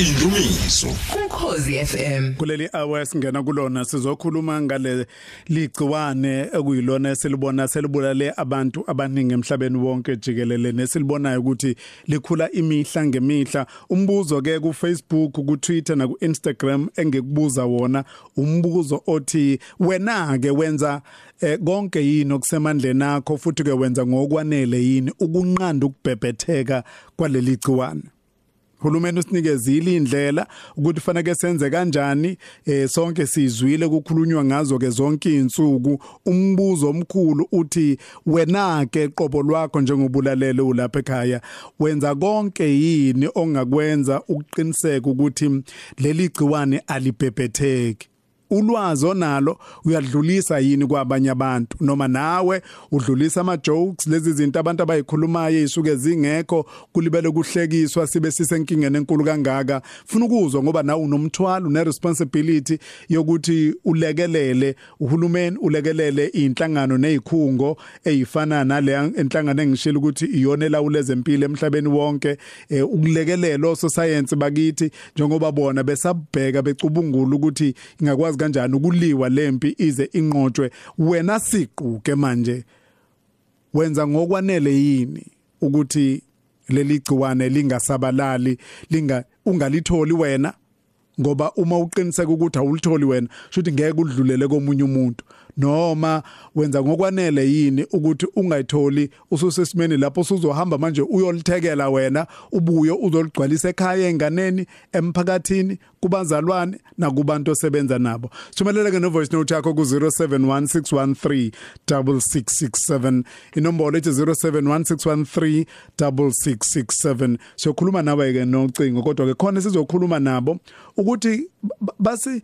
indumiso ukhozi FM kuleli hour singena kulona sizokhuluma ngale ligciwane ekuyilona esilibona selibulale abantu abaningi emhlabeni wonke jikelele nesilibonayo ukuthi likhula imihla ngemihla. Umbuzo ke ku Facebook ku Twitter na ku Instagram engekubuza wona umbuzo othi wena ke wenza eh, konke yini okusemandleni akho futhi ke wenza ngokwanele yini ukunqanda ukubhebhetheka kwaleli gciwane? Hulumeni usinikezile indlela ukuthi fanele senze kanjani eh sonke sizwile kukhulunywa ngazo ke zonke izinsuku umbuzo omkhulu uthi wena ke qobo lwakho njengobulalele ulapha ekhaya wenza konke yini ongakwenza ukuqiniseka ukuthi leli gciwane alibhebhetheki? Ulwazi onalo uyadlulisa yini kwabanye abantu noma nawe udlulisa ama jokes lezi zinto abantu abayikhulumayo isuke zingekho kulibele kuhlekiswa sibe sisenkingeni enkulu kangaka. Funa ukuzwa ngoba nawe unomthwalo une responsibility yokuthi ulekelele uhulumeni ulekelele inhlangano nezikhungo ezifana nale enhlangano engishilo ukuthi iyona elawula empilo emhlabeni wonke eh, ukulekelela osocience bakithi njengoba bona besabheka becubungula ukuthi ingakwazi kanjani ukuliwa lempi ize inqotshwe? Wena siquke manje wenza ngokwanele yini ukuthi leli gciwane lingasabalali linga ungalitholi wena? Ngoba uma uqiniseka ukuthi awulitholi wena shothi ngeke udlulele komunye umuntu. Noma wenza ngokwanele yini ukuthi ungayitholi ususesimeni lapho usuzohamba manje uyolithekela wena ubuye uzoligcwalisa ekhaya enganeni emphakathini kubazalwane nakubantu osebenza nabo. Thumelele ke no voice note yakho ku 0716136667 inombolo ethi 0716136667 siyokhuluma nawe ke nocingo kodwa ke khona sizokhuluma nabo ukuthi basi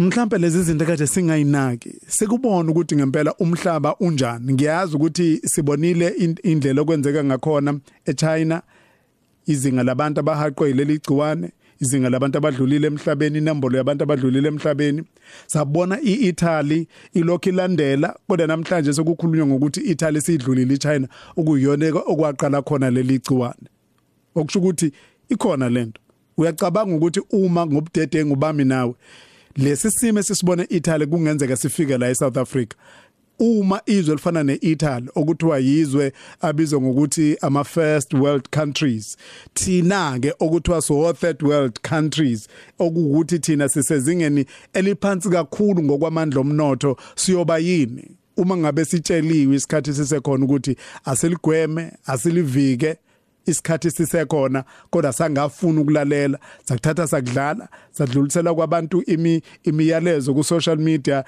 mhlambe lezi zinto kade singayinaki sekubona ukuthi ngempela umhlaba unjani. Ngiyazi ukuthi sibonile indlela okwenzeka ngakhona eChina izinga labantu abahaqwe leli gciwane izinga labantu abadlulile emhlabeni inombolo yabantu abadlulile emhlabeni. Sabona iItaly ilokhu ilandela kodwa namhlanje sekukhulunywa ngokuthi iItaly sidlulile iChina okuyiyona okwaqala khona leli gciwane. Okusho ukuthi ikhona lento. Uyacabanga ukuthi uma ngobudedengu bami nawe lesi simo sisibone eItaly kungenzeka sifike la eSouth Africa. Uma izwe lifana neItaly okuthiwa yizwe abizwa ngokuthi ama first world countries thina ke okuthiwa so third world countries okuwukuthi thina sisezingeni eliphansi kakhulu ngokwamandla omnotho siyoba yini? Uma ngabe sitsheliwe isikhathi sisekhona ukuthi asiligweme asilivike isikhathi sisekhona kodwa sangafuna ukulalela sakuthatha sakudlala sadlulisela kwabantu imi imiyalezo ku social media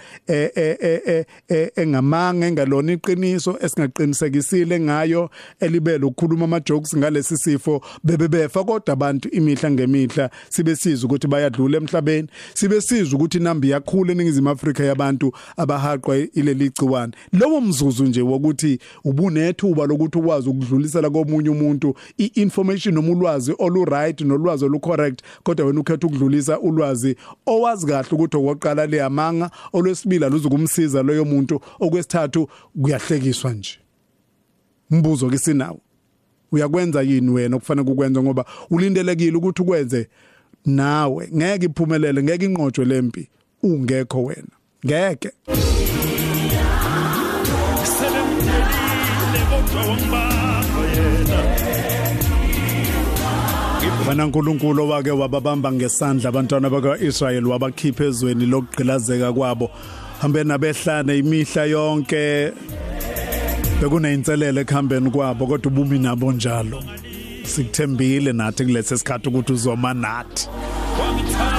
engamanga engalona iqiniso esingaqinisekisile ngayo elibele ukukhuluma ama jokes ngalesi sifo bebebefa kodwa abantu imihla ngemihla sibe sizwe ukuthi bayadlula emhlabeni sibe sizwe ukuthi nambi yakhula eningizimu Afrika yabantu abahaqwa ileli gciwane. Lowo mzuzu nje wokuthi ubunethuba lokuthi ukwazi ukudlulisela komunye umuntu i-information noma ulwazi oluright nolwazi olucorrect kodwa wena ukhetha ukudlulisa ulwazi owazi kahle ukuthi okoqala leyamanga olwesibili aluzukumsiza loyo muntu okwesithathu kuyahlekiswa nje. Mbuzo ke sinawo uyakwenza yini wena okufanele ukwenza ngoba ulindelekile ukuthi ukwenze? Nawe ngeke iphumelele ngeke inqotshwe lempi ungekho wena ngeke. Selemdelile kodwa wangibamba Bana uNkulunkulu wake wababamba ngesandla abantwana bakwaIsrael wabakhipha ezweni lokugqilazeka kwabo. Hambe nabehlane imihla yonke. Bekuneyinselele ekhambeni kwabo kodwa ubumi nabo njalo. Sikuthembile nathi kulesi sikhathi ukuthi uzoma nathi.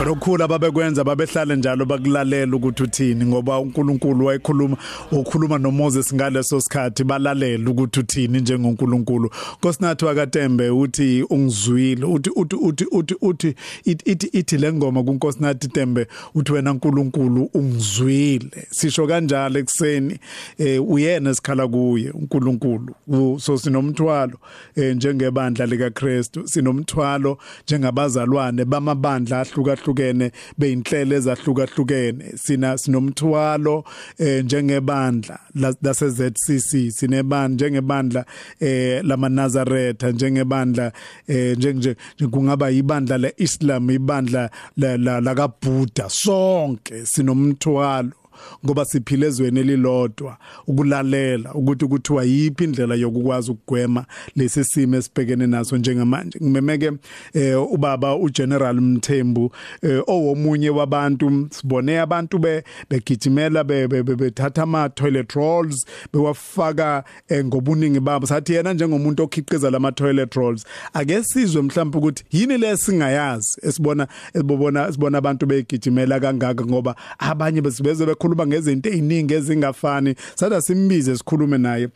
Lokhula babekwenza babehlale njalo bakulalela ukuthi uthini ngoba uNkulunkulu wayekhuluma okhuluma noMoses ngaleso sikhathi balalela ukuthi uthini njengoNkulunkulu. Nkosinathi wakaTembe uthi ungizwile uthi uthi uthi uthi uthi ithi ithi lengoma kuNkosinathi Tembe uthi wena uNkulunkulu ungizwile. Sisho kanjalo ekseni eh uyena sikhala kuye uNkulunkulu. So sinomthwalo eh njengebandla lika Christ sinomthwalo njengabazalwane bamabandla amabandla ahlukahlukene beyinhlelo ezahlukahlukene. Sina sinomthwalo eh njengebandla lase ZCC sinebandla njengebandla eh lama Nazareth njengebandla eh nje kungaba ibandla leIslam ibandla la la kaBuddha sonke sinomthwalo. Ngoba siphile ezweni elilodwa ukulalela ukuthi kuthiwa yipi indlela yokukwazi ukugwema lesi simo esibhekene naso njengamanje. Ngimemeke eh, ubaba uGeneral Mthembu eh, owomunye wabantu sibone abantu be begijimela bethatha ama toilet rolls bewafaka eh, ngobuningi babo. Sathi yena njengomuntu okhiqiza lama toilet rolls ake sizwe mhlawumbe ukuthi yini lesingayazi esibona esibona sibona abantu begijimela kangaka ngoba abanye besibeze bekhuluma ngezinto eziningi ezingafani. Sada simbize sikhulume naye.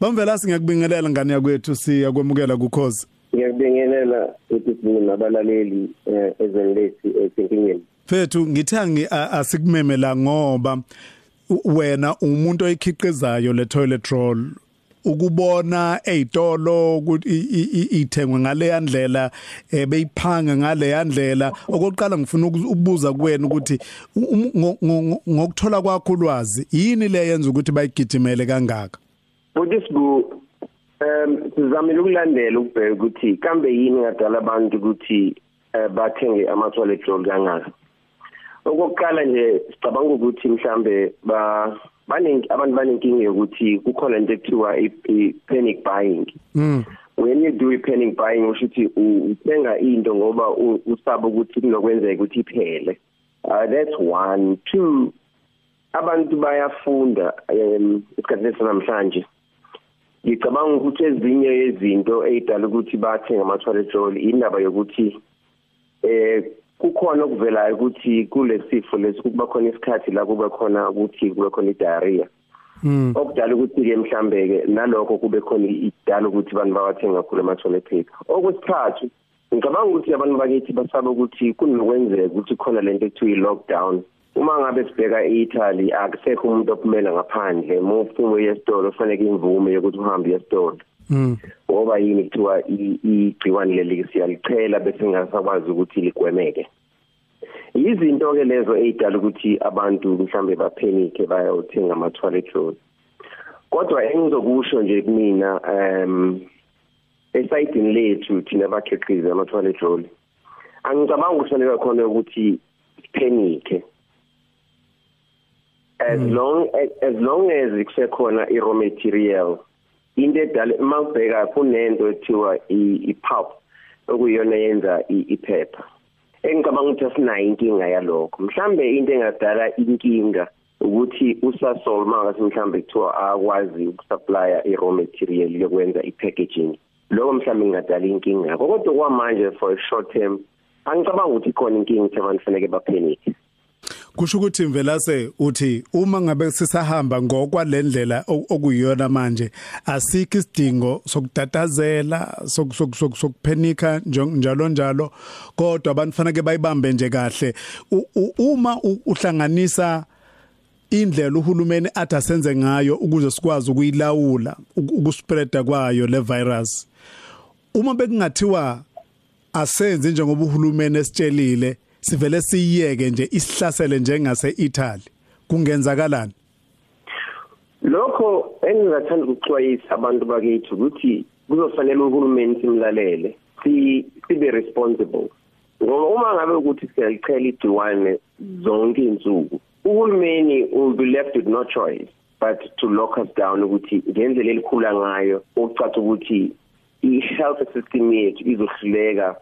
Bamvela singakubingelela ngane yakwethu siyakwemukela kukhozi. Ngiyakubingelela ukuthi sinabalaleli eh, ezweni lethu esinkingeni fethu ngithangi asikumeme la ngoba wena umuntu oyikhiqizayo le toilet roll. Ukubona ezitolo ukuthi ithengwe ngale yandlela ebeyiphanga ngale yandlela okokuqala ngifuna ukubuza kuwena ukuthi ngokuthola kwakho ulwazi yini le yenza ukuthi bayigijimele kangaka? Budisibu um sizamile ukulandela ukubheka ukuthi kambe yini ngadala abantu ukuthi bathenge ama toilet roll kangaka? Okokuqala nje sicabanga ukuthi mhlambe ba baningi abantu banenkinga yokuthi kukhona into ekuthiwa i-panic buying. Mm. when you do i-panic buying usho ukuthi uthenga into ngoba usaba ukuthi kunokwenzeka ukuthi iphele. Uh, that's one. Two abantu bayafunda um isikhathi sanamhlanje. Ngicabanga ukuthi ezinye izinto ezidala ukuthi bathenga ama-toilet roll indaba yokuthi eh kukhona okuvelayo ukuthi kulesifo lesi kuba khona isikhathi la kube khona ukuthi kube khona idiarrhea Mm. okudala ukuthi ke mhlambe ke nalokho kube khona idala ukuthi abantu bawathenga kakhulu ama toilet paper okwesithathu ngicabanga ukuthi abantu bakithi basaba ukuthi kunokwenzeka ukuthi khona lento ekuthiwa i-lockdown uma ngabe sibheka e-Italy akusekho umuntu ophumela ngaphandle uma ufuna uye esitolo kufanele imvume yokuthi uhambe esitolo Mm. Ngoba yini kuthiwa igciwane leli siyalichela bese ngasakwazi ukuthi ligwemeke? Izinto ke lezo ezidala ukuthi abantu mhlambe baphenike bayothenga ama toilet roll kodwa engizokusho nje kumina um esayidini lethu thina abakhiqizi ama toilet roll angicabanga ukuthi fanele khona ukuthi phenike as mm. long as, as long as kusekhona i raw material into edala mawubheka kunento ethiwa i-pulp okuyiyona yenza iphepha engicabanga ukuthi asinayo inkinga yalokho. Mhlambe into engadala inkinga ukuthi usasol mangase mhlambe kuthiwa akwazi ukusupplya i-raw material yokwenza i-packaging lokho mhlambe ngingadala inkinga kodwa kwamanje for a short term angicabanga ukuthi ikhona inkinga ukuthi abantu fanele baphenike kusho ukuthi mvelase uthi uma ngabe sisahamba ngokwalendlela okuyiyona manje asikho isidingo sokudatazela sokuphenika njalo njalo. Kodwa abantu fanele bayibambe nje kahle. Uma uhlanganisa indlela uhulumeni athi asenze ngayo ukuze sikwazi ukuyilawula ukuspreada kwayo le virus. Uma bekungathiwa asenze njengoba uhulumeni esitshelile sivele siyiyeke nje isihlasele njengase Italy. Kungenzakalani? Lokho engingathanda ukuxwayisa abantu bakithi ukuthi kuzofanele uhulumeni simlalele si sibe responsible. Ngoba uma ngabe ukuthi siyalichela igciwane zonke insuku uhulumeni will be left with no choice but to lock us down ukuthi ngendlela elikhula ngayo okucaca ukuthi i-health system yethu izohluleka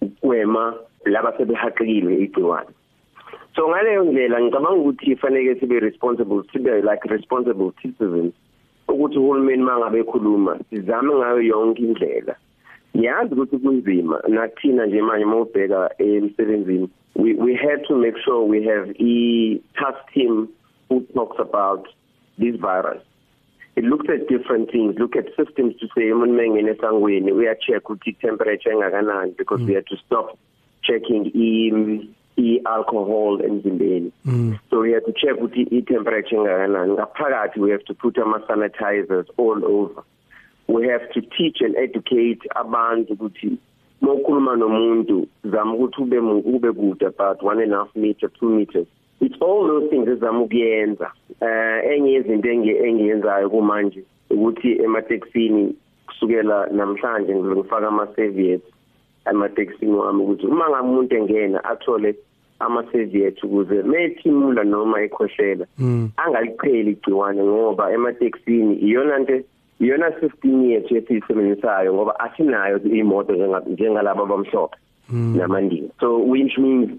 ukwema laba sebehaqekile igciwane. So ngaleyo ndlela ngicabanga ukuthi fanele sibe responsible sibe like responsible citizens ukuthi uhulumeni mangabe ekhuluma sizame ngayo yonke indlela. Ngiyazi ukuthi kunzima nathina nje manje mawubheka emsebenzini we we had to make sure we have a task team who talks about this virus. It looks at different things look at systems to say umuntu mengene esangweni uya check ukuthi temperature engakanani because mm. we had to stop checking i i-alcohol emzimbeni mm. so we have to check ukuthi i-temperature engakanani ngaphakathi we have to put ama sanitizers all over we have to teach and educate abantu ukuthi mokhuluma nomuntu zama ukuthi ube ube kude about 1 and a half meter 2 meters it's all those things ezama ukuyenza. Eh enye izinto engiyenzayo kumanje ukuthi emateksini kusukela namhlanje ngizofaka ama serviettes emateksini wami ukuthi uma ngamuntu engena athole ama serviettes ukuze methimula noma ekhohlela Mm. angaliqheli igciwane ngoba emateksini iyona nto iyona 15 years esiyisebenzisayo ngoba asinayo imoto njenga- njengalabo abamhlophe namandini so which means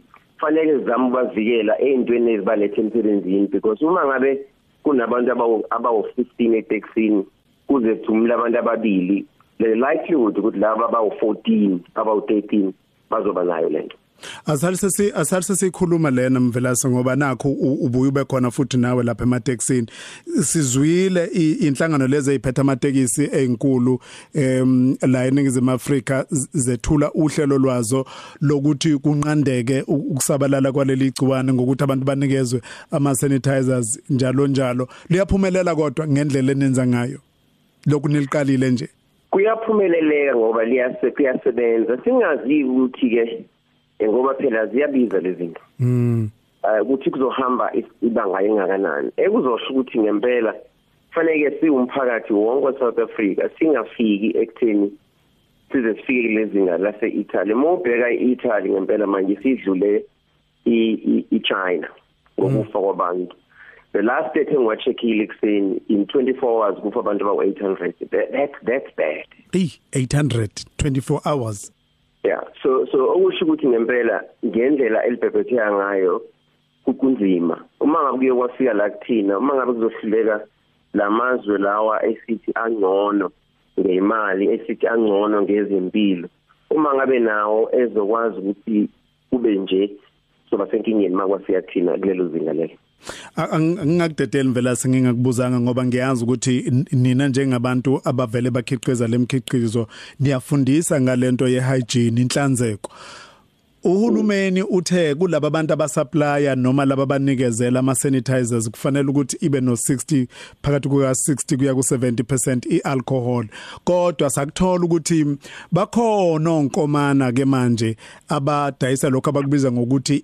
fanele sizame ukubavikela ey'ntweni ezibaletha emsebenzini because uma ngabe kunabantu abawu- abawu-15 etekisini kuze kuthumule abantu ababili the likelihood ukuthi laba abawu-14 abawu-13 bazoba nayo lento Asalise asalise sikhuluma lena mvelase ngoba nakho ubuye ube khona futhi nawe lapha ematekisini. Sizwile inhlangano lezi eziphethe amatekisi ezinkulu em la eningizimu Afrika zethula uhlelo lwazo lokuthi kunqandeke ukusabalala kwaleli gciwane ngokuthi abantu banikezwe ama sanitizers njalo njalo. Liyaphumelela kodwa ngendlela enenza ngayo. Lokhu niliqalile nje. Kuyaphumeleleka ngoba liyase kuyasebenza. Singazi ukuthi ke ngoba phela ziyabiza lezi zinto. Mm. Ukuthi kuzohamba ibanga engakanani ekuzosho ukuthi ngempela kufanele siwumphakathi wonke weSouth Africa singafiki ekutheni size sifike kulezinga lase Italy mawubheka iItaly ngempela manje sidlule iChina ngokufa kwabantu. The last date engiwacheckile kuseni in 24 hours kufa abantu abawu 800 That- that's bad. Eh 800 24 hours. Yeah. So so okusho ukuthi ngempela ngendlela elibhebhetheka ngayo kunzima uma ngabe kuye kwafika la kuthina uma ngabe kuzohluleka lamazwe lawa esithi angcono ngeimali esithi angcono ngezempilo uma ngabe nawo ezokwazi ukuthi kube nje soba senkingeni makwafika thina kulelo zinga lelo. Angingakudedeli vela singingakubuzanga ngoba ngiyazi ukuthi n- nina njengabantu abavele bakhiqiza lemkhiqizo niyafundisa ngalento yehygiene inhlanzeko. Uhulumeni uthe kulabo abantu abasupplier noma laba banikezela ama sanitizers kufanele ukuthi ibe no 60 phakathi kuka 60 kuya ku 70% ialcohol. Kodwa sakuthola ukuthi bakhona onkomana ke manje abadayisa lokho abakubiza ngokuthi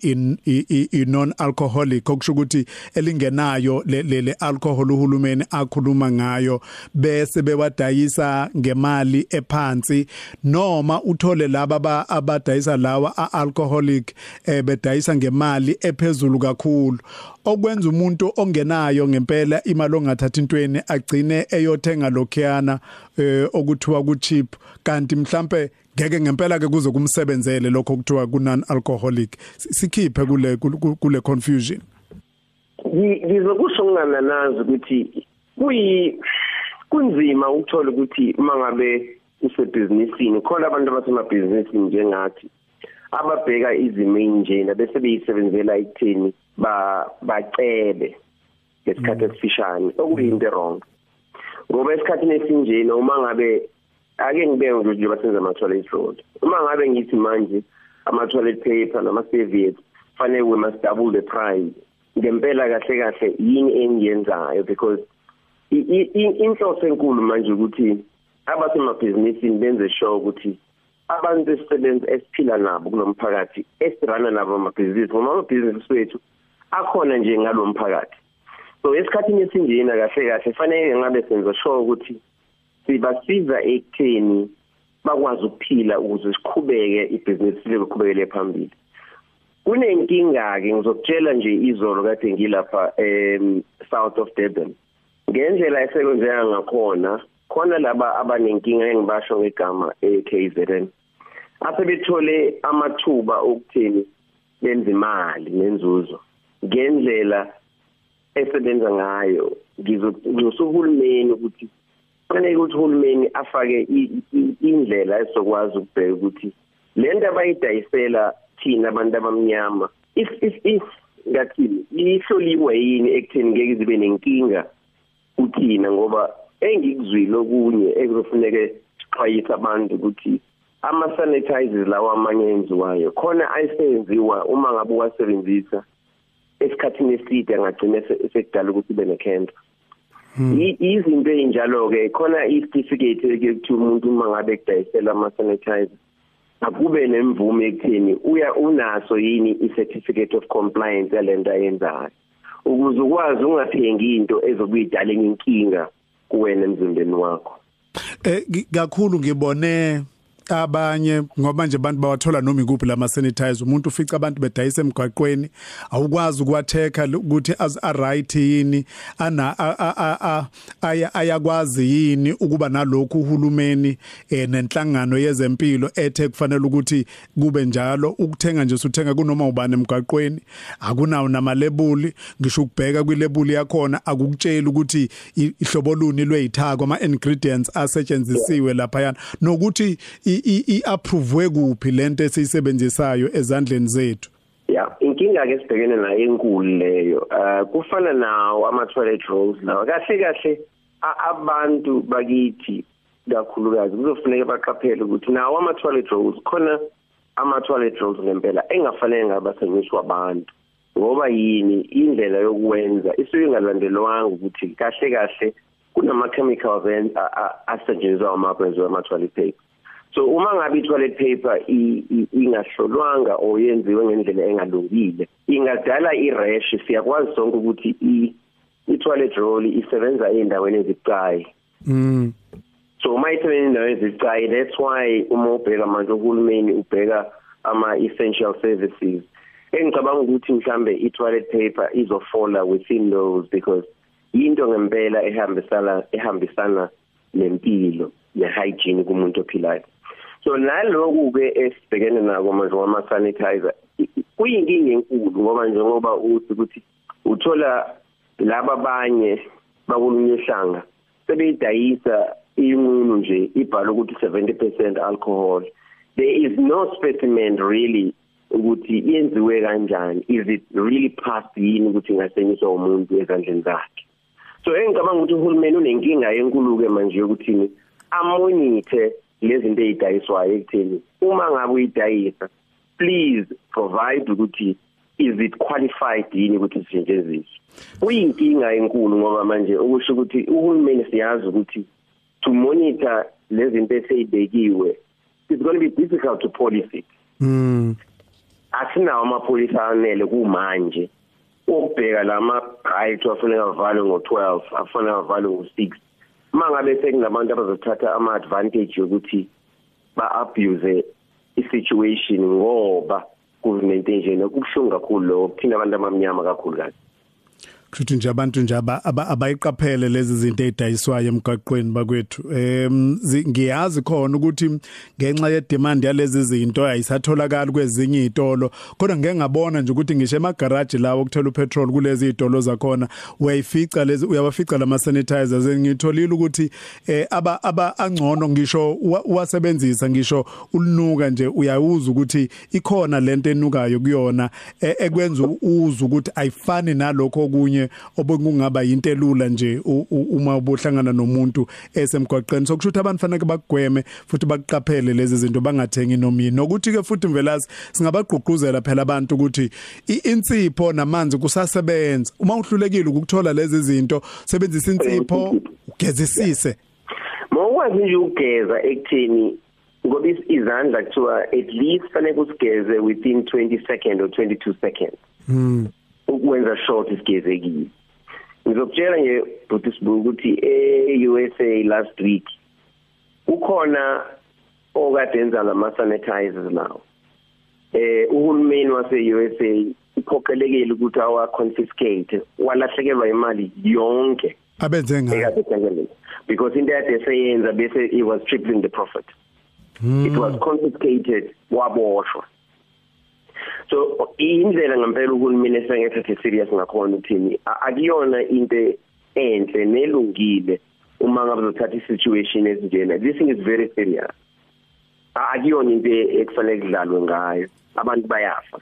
i non alcoholic okusho ukuthi elingenayo le alcohol uhulumeni akhuluma ngayo bese bewadayisa ngemali ephansi. Noma uthole laba abadayisa lawa alcoholic eh bedayisa ngemali ephezulu kakhulu. Okwenza umuntu ongenayo ngempela imali ongathatha intweni agcine eyothenga lokhiyana eh okuthiwa ku cheap kanti mhlambe ngeke ngempela ke kuze kumsebenzele lokho kuthiwa ku non alcoholic sikhiphe kule kule confusion. Ngizokusho ngingananazi ukuthi kuyi kunzima ukuthola ukuthi mangabe usebhizinisini khona abantu abasemabhizinisini njengathi ababheka izimo enjena bese beyisebenzela ekutheni ba bacebe ngesikhathi esifishane. Okuyinto wrong ngoba esikhathini esinjena uma ngabe ake ngibeke nje basenza ama toilet roll. Uma ngabe ngithi manje ama toilet paper nama serviettes fanele we must double the price ngempela kahle kahle yini engiyenzayo? Because inhloso enkulu manje ukuthi abasemabhizinisini benze sure ukuthi abantu esisebenza esiphila nabo kulomphakathi esirana nabo amabhizinisi ngoba amabhizinisi wethu akhona nje ngalomphakathi so esikhathini esinjena kahle kahle fanele ngabe senza sure ukuthi sibasiza ekutheni bakwazi ukuphila ukuze siqhubeke ibhizinisi liqhubekele phambili. Kunenkinga ke ngizokutshela nje izolo kade ngilapha em South of Durban. Ngendlela esekwenzeka ngakhona khona laba abanenkinga engibasho ngegama eKZN asebethole amathuba okuthini benza imali nenzuzo ngendlela esebenza ngayo. Ngizosuhulumeni ukuthi kufanele ukuthi uhulumeni afake indlela esokwazi ukubheka ukuthi lento abayidayisela thina abantu abamnyama if if if ngathini ihloliwe yini ekutheni ngeke zibe nenkinga kuthina? Ngoba engikuzwile okunye ekuzofuneke sixwayisa abantu ukuthi ama sanitizers lawa amanye enziwayo khona ayisenziwa uma ngabe uwasebenzisa esikhathini eside angagcina sekudala ukuthi ibe necancer. Izinto ezinjalo ke khona i certificate ekuthi umuntu uma ngabe kudayisela ama sanitizer akube nemvume ekutheni uya unaso yini i-certificate of compliance yalento ayenzayo. Ukuze ukwazi ungathengi into ezokuyidala inkinga kuwena emzimbeni wakho. Eh kakhulu ngibone abanye ngoba nje abantu bawathola noma ikuphi lama sanitizer umuntu ufica abantu bedayisa emgwaqweni awukwazi ukwatheka ukuthi az right yini ana ayakwazi yini ukuba nalokhu uhulumeni eh, nenhlangano yezempilo ethe kufanele ukuthi kube njalo. Ukuthenga nje usuthenga kunoma ubani emgwaqweni akunawo namalebuli ngisho ukubheka kwilebuli yakhona akukutshela ukuthi ihlobo luni lweyithako ama ingredients asetshenzisiwe lapha yana nokuthi i-approve kuphi lento esiyisebenzisayo ezandleni zethu? Ya inkinga ke sibhekene nayo enkulu leyo uh kufana nawo ama toilet rolls lawa. Kahle kahle abantu bakithi kakhulukazi kuzofuneka baqaphele ukuthi nawo ama toilet rolls khona ama toilet rolls ngempela engafanele ngabasenyiswa abantu. Ngoba yini? Indlela yokwenza isuke ingalandelwanga ukuthi kahle kahle kunama chemicals asetshenziswa uma kwenziwa ama toilet paper. So uma ngabe i-toilet paper ingahlolwanga or yenziwe ngendlela engalungile ingadala i-rash. Siyakwazi sonke ukuthi i-toilet roll isebenza endaweni ezibucayi. Mm. So uma isebenza endaweni ezibucayi that's why uma ubheka manje uhulumeni ubheka ama essential services engicabanga ukuthi mhlambe i-toilet paper izofola within those because into ngempela ehambisana ehambisana nempilo ne-hygiene kumuntu ophilayo. So naloku ke esibhekene nako manje wama sanitizer kuyinkinga enkulu ngoba njengoba uthi ukuthi uthola laba abanye bakulunyehlanga sebeyidayisa inqunu nje ibhala ukuthi 70% alcohol. There is no specimen really ukuthi yenziwe kanjani. Is it really past yini ukuthi ingasenyiswa umuntu ezandleni zakhe? So engicabanga ukuthi uhulumeni unenkinga enkulu ke manje yokuthi amonithe lezinto ezidayiswayo ekutheni uma ngabe uyidayisa please provide ukuthi is it qualified yini ukuthi sisetshenziswe kuyinkinga enkulu ngoba manje ukusho ukuthi uhulumeni siyazi ukuthi to monitor lezinto eseyibekiwe it's going to be difficult to police it. Mm asinawo amapholisa anele kumanje ukubheka lama right afanele avalwe ngo12 afanele avalwe ngo6 mangabe sekunabantu abazothatha ama advantage yokuthi ba abuse i-situation ngoba kuzimente nje nokubuhlungu kakhulu lo kuthina abantu abamnyama kakhulu kahle. Kusho nje abantu nje abayiqaphele lezi zinto ezidayiswayo emgaqweni bakwethu. Em ngiyazi khona ukuthi ngenxa ye demand yalezi zinto ayisatholakala kwezinye izitolo kodwa ngeke ngabona nje ukuthi ngisho emagarage lawo ukuthela upetrol kulezi izitolo zakhona uyayifica lezi uyabafica lama sanitizers ngitholile ukuthi eh aba aba angcono ngisho uwasebenzisa ngisho ulunuka nje uyawuza ukuthi ikhona lento enukayo kuyona ekwenza uza ukuthi ayifani nalokho okunye okunye obekungaba into elula nje uma ubohlangana nomuntu esemgwaqeni. Sokusho ukuthi abantu fanele bakugweme futhi bakuqaphele lezi zinto bangathengi nomini nokuthi ke futhi mvelazi singabagqugquzela phela abantu ukuthi insipho namanzi kusasebenza. Uma uhlulekile ukuthola lezi zinto sebenzisa insipho ugezisise. Mawukwazi nje ukugeza ekutheni ngoba izandla kuthiwa at least fanele kusigeze within 20 seconds or 22 seconds. Mm ukwenza short isigezekile ngizokutshela nje buthi sibuku ukuthi e-USA last week ukhona okade enza lama sanitizers lawo. Eh uhulumeni wase-USA uphoqelekile ukuthi awa confiscate walahlekelwa imali yonke. Abenze ngayo. Because into yade seyenza bese it was tripling the profit. Mm. it was confiscated waboshwa. So indlela ngempela uhulumeni esengethathe serious ngakhona ukuthini akuyona into enhle nelungile uma ngabe uzothatha i-situation esinjena this thing is very serious. Akuyona into ekufanele kudlalwe ngayo. Abantu bayafa.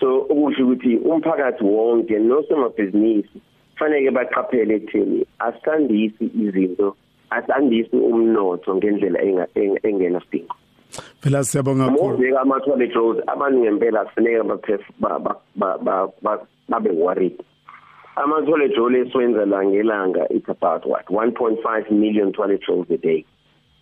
So ukusho ukuthi umphakathi wonke nosomabhizinisi kufanele baqaphele ekutheni asandisi izinto asandisi umnotho ngendlela engena sidingo. Phela siyabonga kakhulu. Ubeka ama toilet rolls abantu ngempela kufanele babe worried. Ama toilet rolls esiwenza la ngelanga it's about what 1.5 million toilet rolls a day.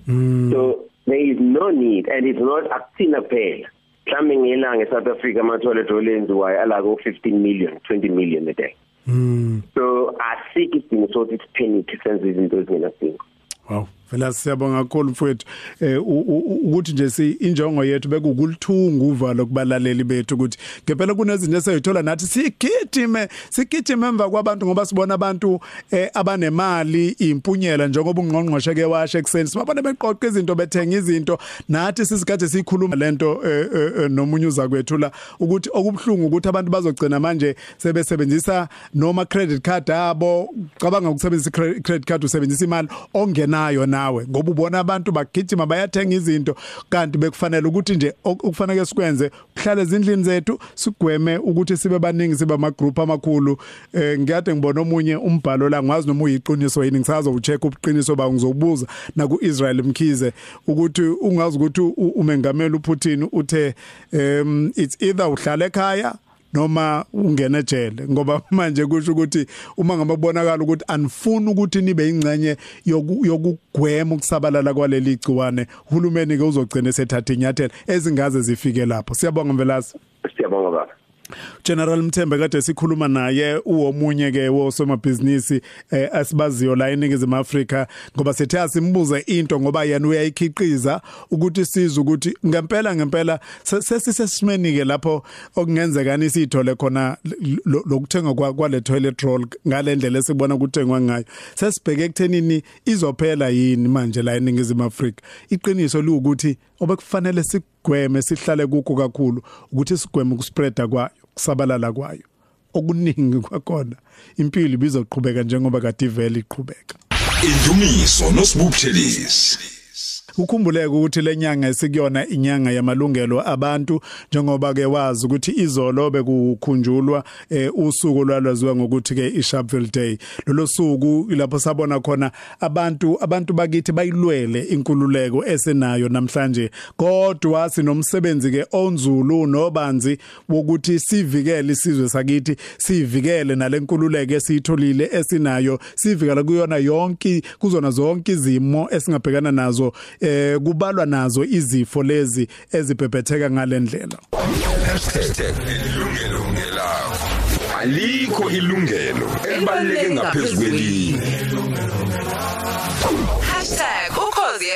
Mm. so there is no need and it's not akuthina phela mhlambe ngelanga eSouth Africa ama toilet roll enziwayo ala ko 15 million 20 million a day. Mm so asikho isidingo sokuthi sipanic senze izinto ezingenasidingo. Wow, phela siyabonga kakhulu mfowethu. Eh u- u- ukuthi nje si injongo yethu bekukulithunga uvalo kubalaleli bethu ukuthi ngempela kunezinto esayithola nathi sigijime sigijime emva kwabantu ngoba sibona abantu eh abanemali impunyela njengoba ungqongqoshe ke washe ekseni sibabona beqoqa izinto bethenga izinto. Nathi sisikade sikhuluma lento eh, eh, eh, nomunye uzakwethu la ukuthi okubhlungu ukuthi abantu bazogcina manje sebesebenzisa noma credit card abo cabanga ukusebenzisa i- credit card usebenzisa imali ongenayo nawe. Ngoba ubona abantu bagijima bayathenga izinto kanti bekufanele ukuthi nje ok- okufanele sikwenze kuhlale ezindlini zethu sigweme ukuthi sibe baningi sibe ama group amakhulu. Eh ngiyade ngibona omunye umbhalo la ngwazi noma uyiqiniso yini ngisazo ucheck ubuqiniso ba ngizobuza na ku Israel Mkhize ukuthi ungazi ukuthi u- umengameli uPutin uthe um it's either uhlala ekhaya noma ungena ejele ngoba manje kusho ukuthi uma ngababonakala ukuthi anifuni ukuthi nibe ingcenye yoku- yokugwema ukusabalala kwaleli gciwane uhulumeni ke uzogcina sethatha inyathelo ezingaze zifike lapho. Siyabonga mvelasi. Siyabonga baba. General Mthembe kade sikhuluma naye uwomunye ke wosomabhizinisi eh, asibaziyo la eNingizimu Afrika ngoba sethe asimbuze into ngoba yena uyayikhiqiza ukuthi siza ukuthi ngempela ngempela se- sesisesimeni ke lapho okungenzeka nisithole khona lo- lokuthenga kwa- kwale toilet roll ngalendlela esibona ukuthengwa ngayo. Sesibheke ekuthenini izophela yini manje la eNingizimu Afrika? Iqiniso liwukuthi obekufanele sigweme sihlale kukho kakhulu ukuthi sigweme ukuspreada kwayo kusabalala kwayo okuningi kwakhona impilo ibizoqhubeka njengoba kade ivele iqhubeka Indumiso nosibukhelisi. Ukhumbuleke ukuthi lenyanga esikuyona inyanga yamalungelo abantu njengoba ke wazi ukuthi izolo bekukhunjulwa eh, usuku lwalwaziwa ngokuthi ke iSharpeville Day. Lolo suku lapho sabona khona abantu abantu bakithi bayilwele inkululeko esenayo namhlanje. Kodwa sinomsebenzi ke onzulu nobanzi wokuthi sivikele isizwe sakithi sivikele nalenkululeko esiyitholile esinayo sivikela kuyona yonke kuzona zonke izimo esingabhekana nazo eh kubalwa nazo izifo lezi ezibhebhetheka ngalendlela #ilungelo ngelakho. Alikho ilungelo elibaleke ngaphezulu kwelinye.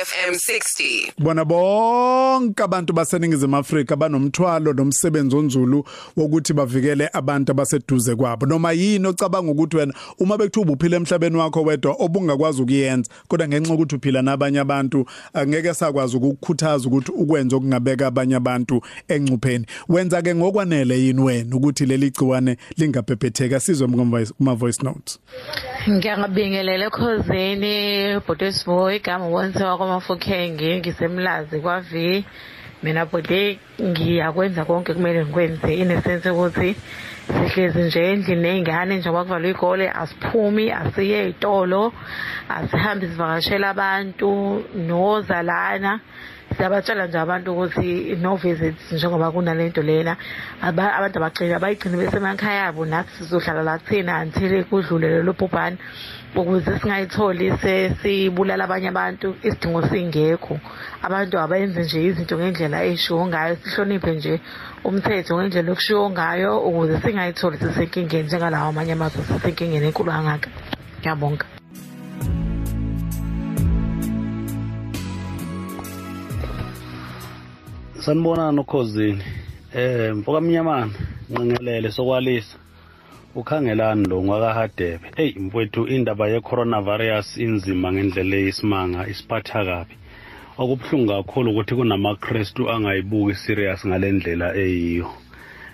#ukhozifm 60 bona bonke abantu baseningizimu Afrika banomthwalo nomsebenzi onzulu wokuthi bavikele abantu abaseduze kwabo. Noma yini ocabanga ukuthi wena uma bekuthuba uphila emhlabeni wakho wedwa obungakwazi ukuyenza kodwa ngenxa ukuthi uphila nabanye abantu angeke sakwazi ukukukhuthaza ukuthi ukwenze okungabeka abanye abantu engcupheni. Wenza ke ngokwanele yini wena ukuthi leli gciwane lingabhebhetheka sizwe kuma voice notes. Ngiyangabingelela ekhosini bhuti Sibo igama wonke kwamafukhenge ngisemlazi kwavi mina bhuti ngiyakwenza konke kumele ngikwenze. In a sense ukuthi sihlezi nje endlini nezingane njengoba kuvalwe igole asiphumi asiye ezitolo asihambi sivakashela abantu nozalana. Siyabatshela nje abantu ukuthi no visits njengoba kunalento lena. Aba- abantu abagcina bayigcine besemakhaya abo nathi sizohlala la kuthina until kudlule lelo bhubhane. Ukuze singayitholi sesibulala abanye abantu isidingo singekho. Abantu abayenze nje izinto ngendlela eshiwo ngayo sihloniphe nje umthetho ngendlela okushiwo ngayo ukuze singayitholi sisenkingeni njengalawo amanye amazwe sisenkingeni enkulu kangaka. Ngiyabonga. Sanibonana nokhosini eh mfoka mnyamana nqenqelele sokwalisa. Ukhangelani lo ngwakahadebe. Hey mfowethu indaba ye-coronavirus inzima ngendlela eyisimanga isiphatha kabi. Okubuhlungu kakhulu ukuthi kunamakrestu angayibuki serious ngale ndlela eyiyo.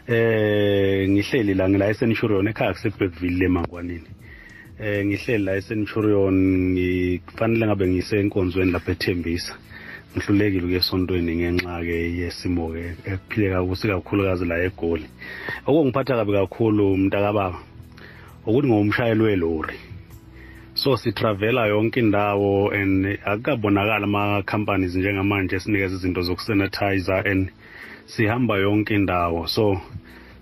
Eh ngihleli la ngila eCenturion ekhaya kuseBeckville emangwaneni eh ngihleli la eCenturion ngifanele ngabe ngisenkonzweni lapha eThembisa. Ngihlulekile ukuya esontweni ngenxa ke yesimo ke ekuphileka kusikakhulukazi la eGoli. Okungiphatha kabi kakhulu mntakababa ukuthi ngumshayeli welori. So sitravela yonke indawo and akukabonakala ama-companies njengamanje esinikeza izinto zokusanitizer and sihamba yonke indawo. So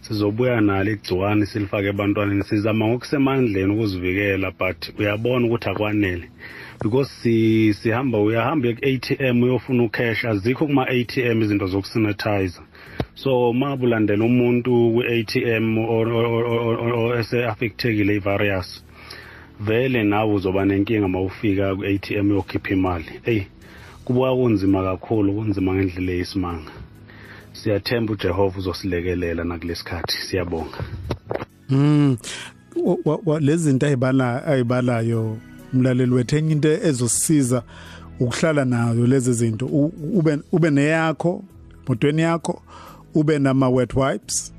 sizobuya nalo igciwane silifake ebantwaneni sizama ngokusemandleni ukuzivikela but uyabona ukuthi akwanele. Because si sihamba uyahamba ku-ATM uyofuna ucash azikho kuma ATM izinto zokusanitize so mabulandela umuntu ku-ATM ese affectekile ivirus vele nawe uzoba nenkinga mawufika ku-ATM yokhipha imali. Hey kubuka kunzima kakhulu kunzima ngendlela eyisimanga. Siyathemba uJehova uzosilekelela nakulesikhathi siyabonga. Mm lezi zinto ayibala ayibalayo umlaleli wethu enye into ezosisiza ukuhlala nayo lezi zinto. U- ube ube neyakho motweni yakho ube nama wet wipes.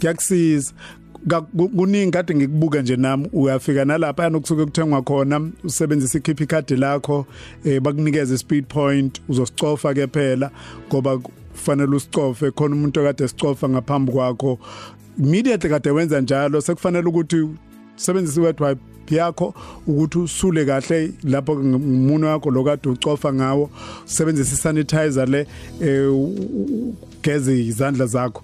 Kuyakusiza. Ka- ku- kuningi kade ngikubuka nje nami uyafika nalapha yanokusuke kuthengwa khona usebenzisa ikhiphi ikhadi lakho eh bakunikeza speed point uzosicofa ke phela ngoba kufanele usicofe khona umuntu okade sicofa ngaphambi kwakho. Immediately kade wenza njalo sekufanele ukuthi sebenzisa i-wet wipe yakho ukuthi usule kahle lapho umuntu wakho lokade ucofa ngawo. Usebenzisa isanitizer le eh, ugeze izandla zakho.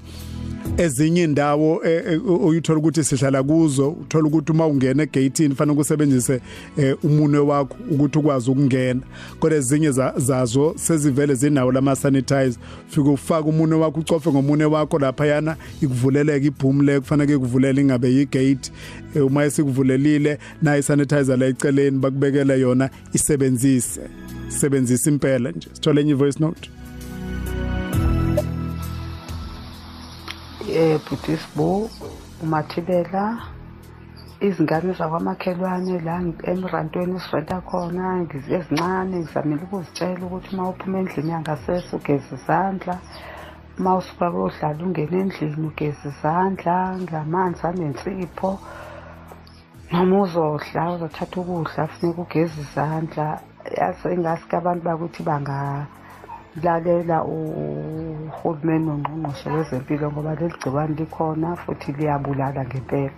Ezinye indawo eh, eh, uyithola ukuthi sihlala kuzo uthola ukuthi uma ungena egateini fanele usebenzise eh, umunwe wakho ukuthi ukwazi ukungena. Kodwa ezinye za- zazo sezivele zinawo lama sanitizer fika ufaka umunwe wakho ucofe ngomunwe wakho lapha yana ikuvuleleka ibhoom le kufanele ikuvulele ingabe yigate. Eh, uma esikuvulelile na isanitizer la eceleni bakubekele yona isebenzise. Sebenzisa impela nje. Sithole enye voice note. Eh Buddhismo umathibela izingane zakwamakhelwane la emrantweni esirenta khona ezincane ngizamile ukuzitshela ukuthi uma uphuma endlini yangasese ugeze izandla uma usuka kodlala ungena endlini ugeze izandla ngamanzi anensipho noma uzodla uzothatha ukudla funeka ugeze izandla. Yazi engaske abantu bakuthi bangalalela uhulumeni nongqongqoshe wezempilo ngoba leli gciwane likhona futhi liyabulala ngempela.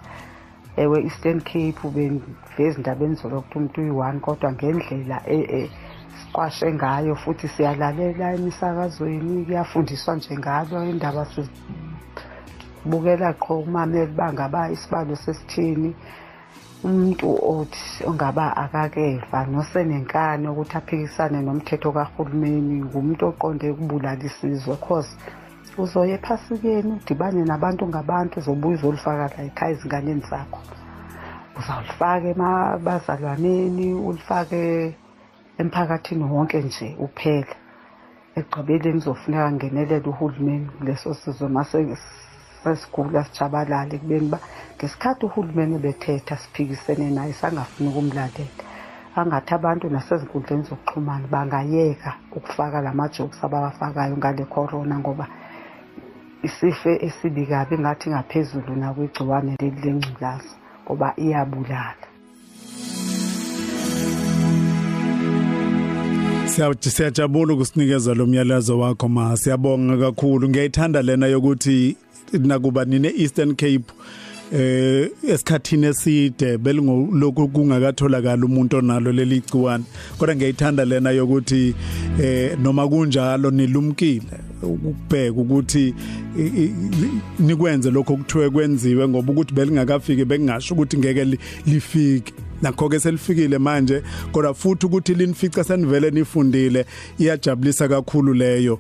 Ewe eastern cape beveza indabeni zolokuthi umuntu uyi-one kodwa ngendlela e- e- siqwashe ngayo futhi siyalalela emisakazweni kuyafundiswa nje ngalo indaba sizibukela qho kumameli bangaba isibalo sesithini. Umuntu othi ongaba akakeva nosenenkani ukuthi aphikisane nomthetho kahulumeni ngumuntu oqonde ukubulala isizwe. Cause uzoya ephasikeni udibane nabantu ngabantu uzobuya uzolifaka la ekhaya ezinganeni zakho. Uzawulifaka emabazalwaneni ulifake emphakathini wonke nje uphela. Ekugqibeleni kuzofuneka ngenelela uhulumeni kuleso sizwe mase sesigula sijabalale kubeni ba ngesikhathi uhulumeni bethetha siphikisene naye sangafuni ukumlalela. Angathi abantu nasezinkundleni zokuxhumana bangayeka ukufaka la majokes abawafakayo ngale corona ngoba isife esibi kabi ngathi ngaphezulu nakwigciwane leli lengculaza ngoba iyabulala. Siyawuthi siyajabula ukusinikeza lo myalezo wakho ma. Siyabonga kakhulu. Ngiyayithanda lena yokuthi nakuba nine Eastern Cape eh esikhathini eside belingolokhu kungakatholakala umuntu onalo leli gciwane. Kodwa ngiyayithanda lena yokuthi eh noma kunjalo nilumkile ukubheka ukuthi i- i- nikwenze lokho kuthiwe kwenziwe ngoba ukuthi belingakafiki bekungasho ukuthi ngeke li- lifike. Nakho ke selifikile manje kodwa futhi ukuthi linifica senivele nifundile iyajabulisa kakhulu leyo.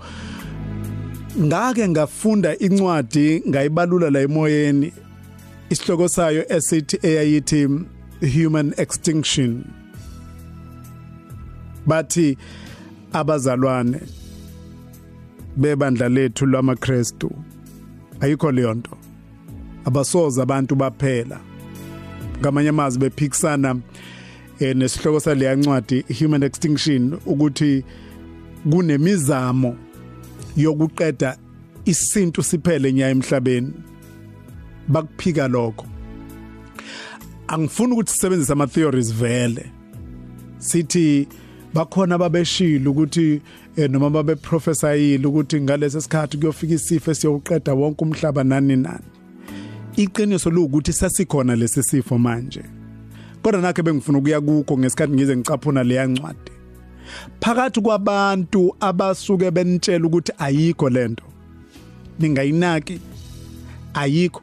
Ngake ngafunda incwadi ngayibalula la emoyeni isihloko sayo esithi eyayithi human extinction. Bathi abazalwane bebandla lethu lamaKristu ayikho leyo nto. Abasoza abantu baphela. Ngamanye amazwi bephikisana eh, nesihloko saleya ncwadi human extinction ukuthi kunemizamo yokuqeda isintu siphele nya emhlabeni. Bakuphika lokho. Angifuni ukuthi sisebenzise ama theories vele. Sithi bakhona babeshilo ukuthi eh, noma babe prophesayile ukuthi ngalesi sikhathi kuyofika isifo esiyowuqeda wonke umhlaba nani nani. Iqiniso lokuthi sasikhona lesi sifo manje. Kodwa nakhe bengifuna ukuya kukho ngesikhathi ngize ngicaphuna leya ncwadi. Phakathi kwabantu abasuke benitshela ukuthi ayikho lento ningayinaki ayikho.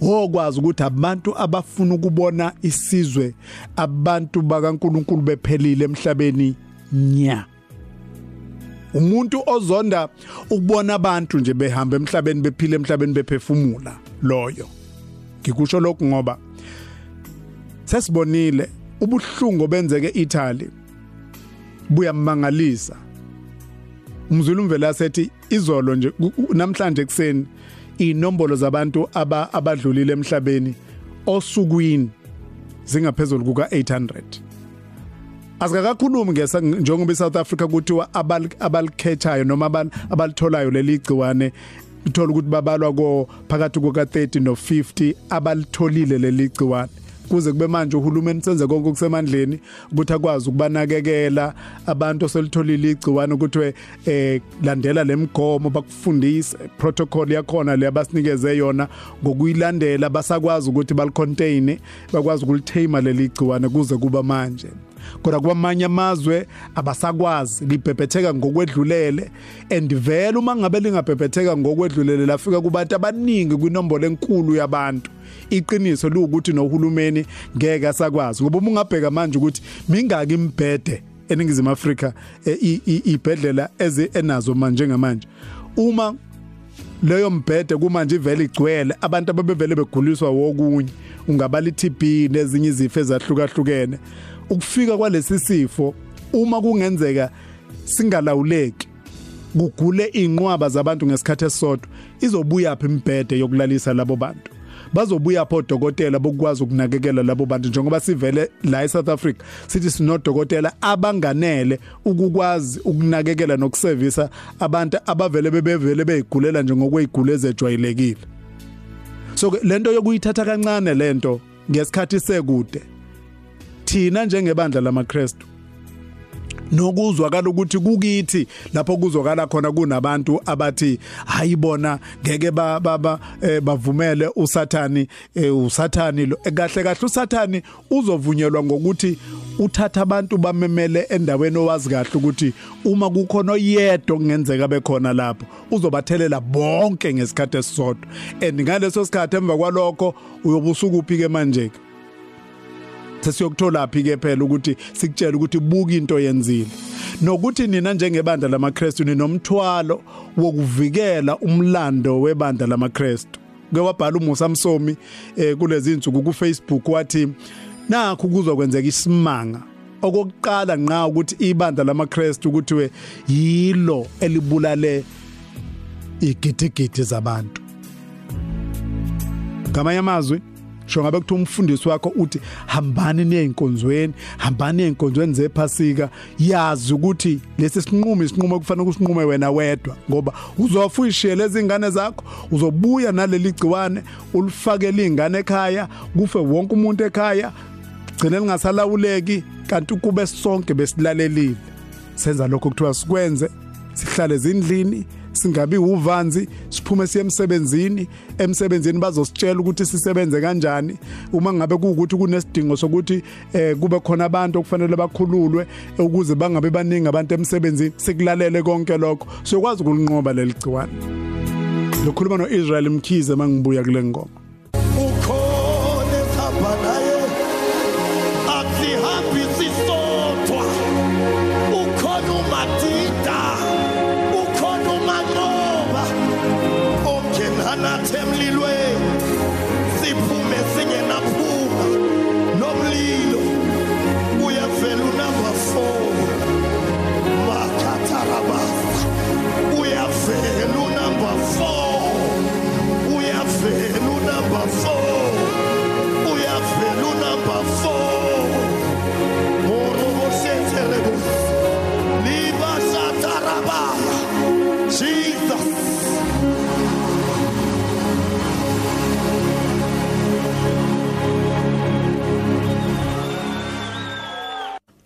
Okwazi ukuthi abantu abafuna ukubona isizwe abantu bakaNkuluNkulu bephelile emhlabeni nya. Umuntu ozonda ukubona abantu nje behamba emhlabeni bephila emhlabeni bephefumula loyo. Ngikusho lokhu ngoba sesibonile ubuhlungu benzeke eItaly. Buyamangalisa umzulu umvela sethi izolo nje namhlanje ekseni inombolo zabantu aba abadlulile emhlabeni osukwini zingaphezulu kuka 800 Asikakhulumi ngesa njengoba eSouth Africa kuthiwa abalikhethayo noma abalitholayo leli gciwane uthola ukuthi babalwa ko phakathi kuka 30 no 50 abalitholile leli gciwane kuze kube manje uhulumeni senze konke okusemandleni ukuthi akwazi ukubanakekela abantu oselitholile igciwane ukuthi eh landela lemigomo bakufundise. Protocol yakhona le abasinikeze yona ngokuyilandela basakwazi ukuthi balicontain bakwazi ukulithema leli gciwane kuze kuba manje. Kodwa kwamanye amazwe abasakwazi libhebhetheka ngokwedlulele. And vele uma ngabe lingabhebhetheka ngokwedlulele lafika kubantu abaningi kwinombolo enkulu yabantu. Iqiniso lokuthi nohulumeni ngeke asakwazi ngoba uma ungabheka manje ukuthi mingaki imbhede eningizimu Afrika ibhedlela eze enazo manje ngamanje. Uma leyo mbhede kumanje ivele igcwele abantu ababevele beguliswa wokunye ungabala iTB nezinye izifo ezahlukahlukene. Ukufika kwalesi sifo uma kungenzeka singalawuleki kugule inqwaba zabantu ngesikhathi esodwa izobuya phi imbhede yokulalisa labo bantu? Bazobuya pho odokotela bokwazi ukunakekela labo bantu? Njengoba sivele la eSouth Africa sithi sinodokotela abanganele ukukwazi ukunakekela nokuservisa abantu abavele bebevele beyigulela njengokweyigule ezejwayelekile. So lento yokuyithatha kancane lento ngesikhathi sekude thina njengebandla lamaKristu. Nokuzwakala ukuthi kukithi lapho kuzwakala khona kunabantu abathi hayibona ngeke ba bavumele usathani usathani lo. Kahle kahle usathani uzovunyelwa ngokuthi uthatha abantu bamemele endaweni owazi kahle ukuthi uma kukhona oyedwa kungenzeka bekhona lapho uzobathelela bonke ngesikhathi esisodwa. And ngaleso sikhathi emva kwalokho uyobusuku uphike manje sesiyokuthola phi ke phela ukuthi sikutshela ukuthi buka into yenzile. Nokuthi nina njengebandla lamaKristu ninomthwalo wokuvikela umlando webandla lamaKristu. Ke wabhala uMusa Msomi eh kulezi insuku ku Facebook wathi nakho kuzokwenzeka isimanga. Okokuqala nqa ukuthi ibandla lamaKristu kuthiwe yilo elibulale igidigidi zabantu. Ngamanye amazwi sho ngabe kuthiwa umfundisi wakho uthi hambani neyinkonzweni hambani neyinkonzweni zephasika. Yazi ukuthi lesi sinqumo isinqumo kufanele usinqume wena wedwa ngoba uzofa uyishiye lezi ingane zakho uzobuya naleli gciwane ulifakele izingane ekhaya kufe wonke umuntu ekhaya. Gcine lingasalawuleki kanti kube sonke besilalelile. Senza lokho kuthiwa sikwenze sihlale ezindlini singabi uvanzi siphume siye emsebenzini. Emsebenzini bazositshela ukuthi sisebenze kanjani. Uma ngabe kuukuthi kunesidingo sokuthi eh kube khona abantu okufanele bakhululwe ukuze bangabe baningi abantu emsebenzini sikulalele konke lokho. Sokwazi ukulinqoba leli gciwane. Lokhuluma noIsrael Mkhize mangibuya kule ngoma.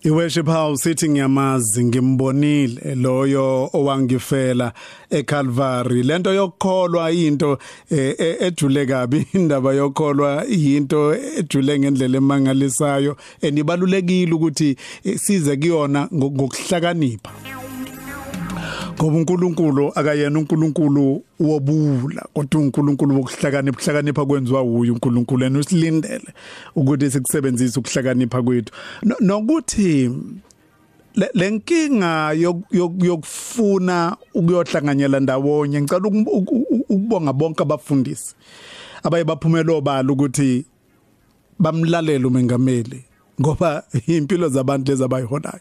Iworship house sithi ngiyamazi ngimbonile loyo owangifela eCalvary. Lento yokukholwa into eh, eh, ejule kabi indaba yokukholwa into ejule ngendlela emangalisayo enibalulekile ukuthi eh, size kuyona ngokuhlakanipha. Ngoba uNkulunkulu akayena uNkulunkulu wobula kodwa uNkulunkulu wokuhlakanipha ukuhlakanipha kwenziwa uyu uNkulunkulu yena usilindele ukuthi sikusebenzise ukuhlakanipha kwethu. No- nokuthi le- lenkinga yok- yok- yokufuna ukuyohlanganyela ndawonye ngicela uku- uku- uku- ukubonga bonke abafundisi abaye baphumela obala ukuthi bamlalela umengameli ngoba impilo zabantu lezi abayiholayo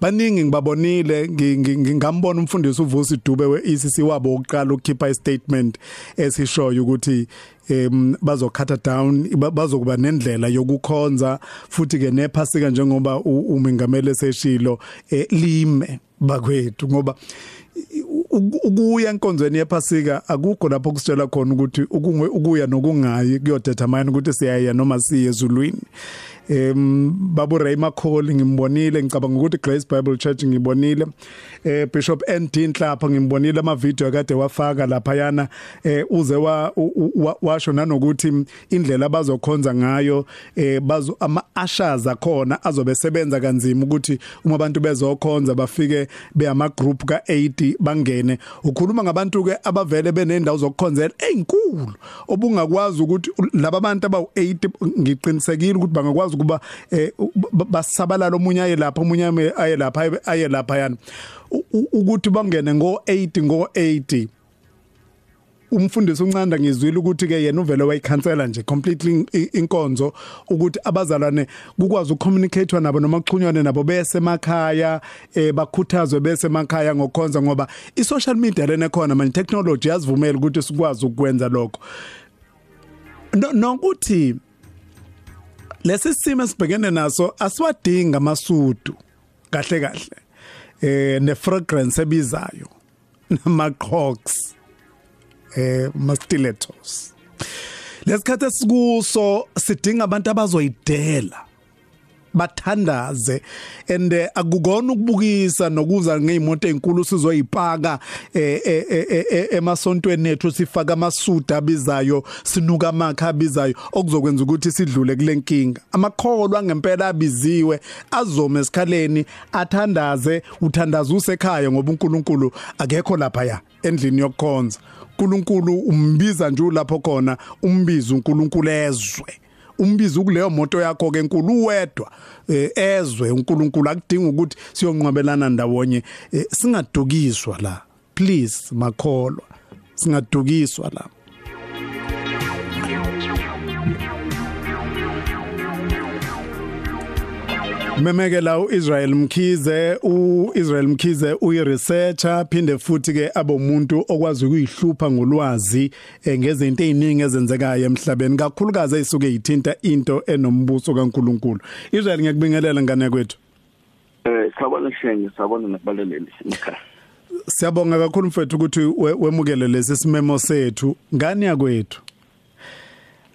baningi ngibabonile ngi- ngi- ngingambona umfundisi uvusi Dube weECC wabo oqala ukukhipha istatement esishoyo ukuthi em bazokhatha down ba- bazokuba nendlela yokukhonza futhi ke nephasika njengoba u- umengameli seshilo eh, lime bakwethu ngoba uku- ukuya enkonzweni yephasika akukho lapho kusitshela khona ukuthi ukungwe- ukuya nokungayi kuyodetermine ukuthi siyaya noma siye ezulwini. Em babu Ray Makholi ngimbonile. Ngicabanga ukuthi Grace Bible Church ngibonile. Eh Bishop ND Nhlapha ngimbonile ama video akade wafaka lapha yana eh uze wa u- u- wa- washo nanokuthi indlela abazokhonza ngayo eh bazo ama ushers akhona azobe sebenza kanzima ukuthi uma abantu bezokhonza bafike beyama group ka80 bangene. Ukhuluma ngabantu ke abavele benendawo zokukhonzela ezinkulu obungakwazi ukuthi laba abantu abawu8 ngiqinisekile ukuthi bangakwazi ukuba eh, ba- basabalala omunye aye lapha omunye ame- aye lapha aye- aye lapha yana U- u- ukuthi bangene ngo8 ngo80 umfundisi uncanda ngizwile ukuthi ke yena uvele wayikhansela nje completely i- inkonzo ukuthi abazalwane kukwazi ukucommunicate nabo noma kuxhunywane nabo bese emakhaya eh bakhuthazwe bese emakhaya ngokukhonza ngoba i social media lena khona manje technology yazivumela ukuthi sikwazi ukwenza lokho. No- nokuthi lesi simo sibhekene naso asiwadinga amasudu kahle kahle. Eh ne fragrance ebizayo nama crocs eh ma stilettos lesikhathi esikuso sidinga abantu abazoyidela. Bathandaze. And eh, akukona ukubukisa nokuza ngeimoto ezinkulu sizoyipaka eh, eh, eh, eh, emasontweni ethu sifaka amasuda abizayo sinuka amakha abizayo okuzokwenza ukuthi sidlule kule nkinga. Amakholwa ngempela abiziwe azome esikhaleni athandaze uthandaza usekhaya ngoba uNkulunkulu akekho lapha ya endlini yokukhonza. uNkulunkulu umbiza nje lapho khona umbiza uNkulunkulu ezwe. Umbizo kuleyo moto yakho ke enkulu wedwa eh, ezwe uNkulunkulu akudinga ukuthi siyonqwabelana ndawonye. Eh, singadukiswa la. Please makholwa. Singadukiswa la. Memekela uIsrael Mkhize uIsrael Mkhize uyiresearcher phinde futhi ke abomuntu okwazi ukuyihlupha ngolwazi eh, ngezinto eziningi ezenzekayo emhlabeni kakhulukazi ezisuke yithinta into enombuso kaNkuluNkulu. Israel ngiyakubingelela ngane kwethu. Eh sawubona shenge sawubona nakubaleleli ekhaya. Siyabonga kakhulu mfethu ukuthi we- wemukele lesi simemo sethu. Ngani yakwethu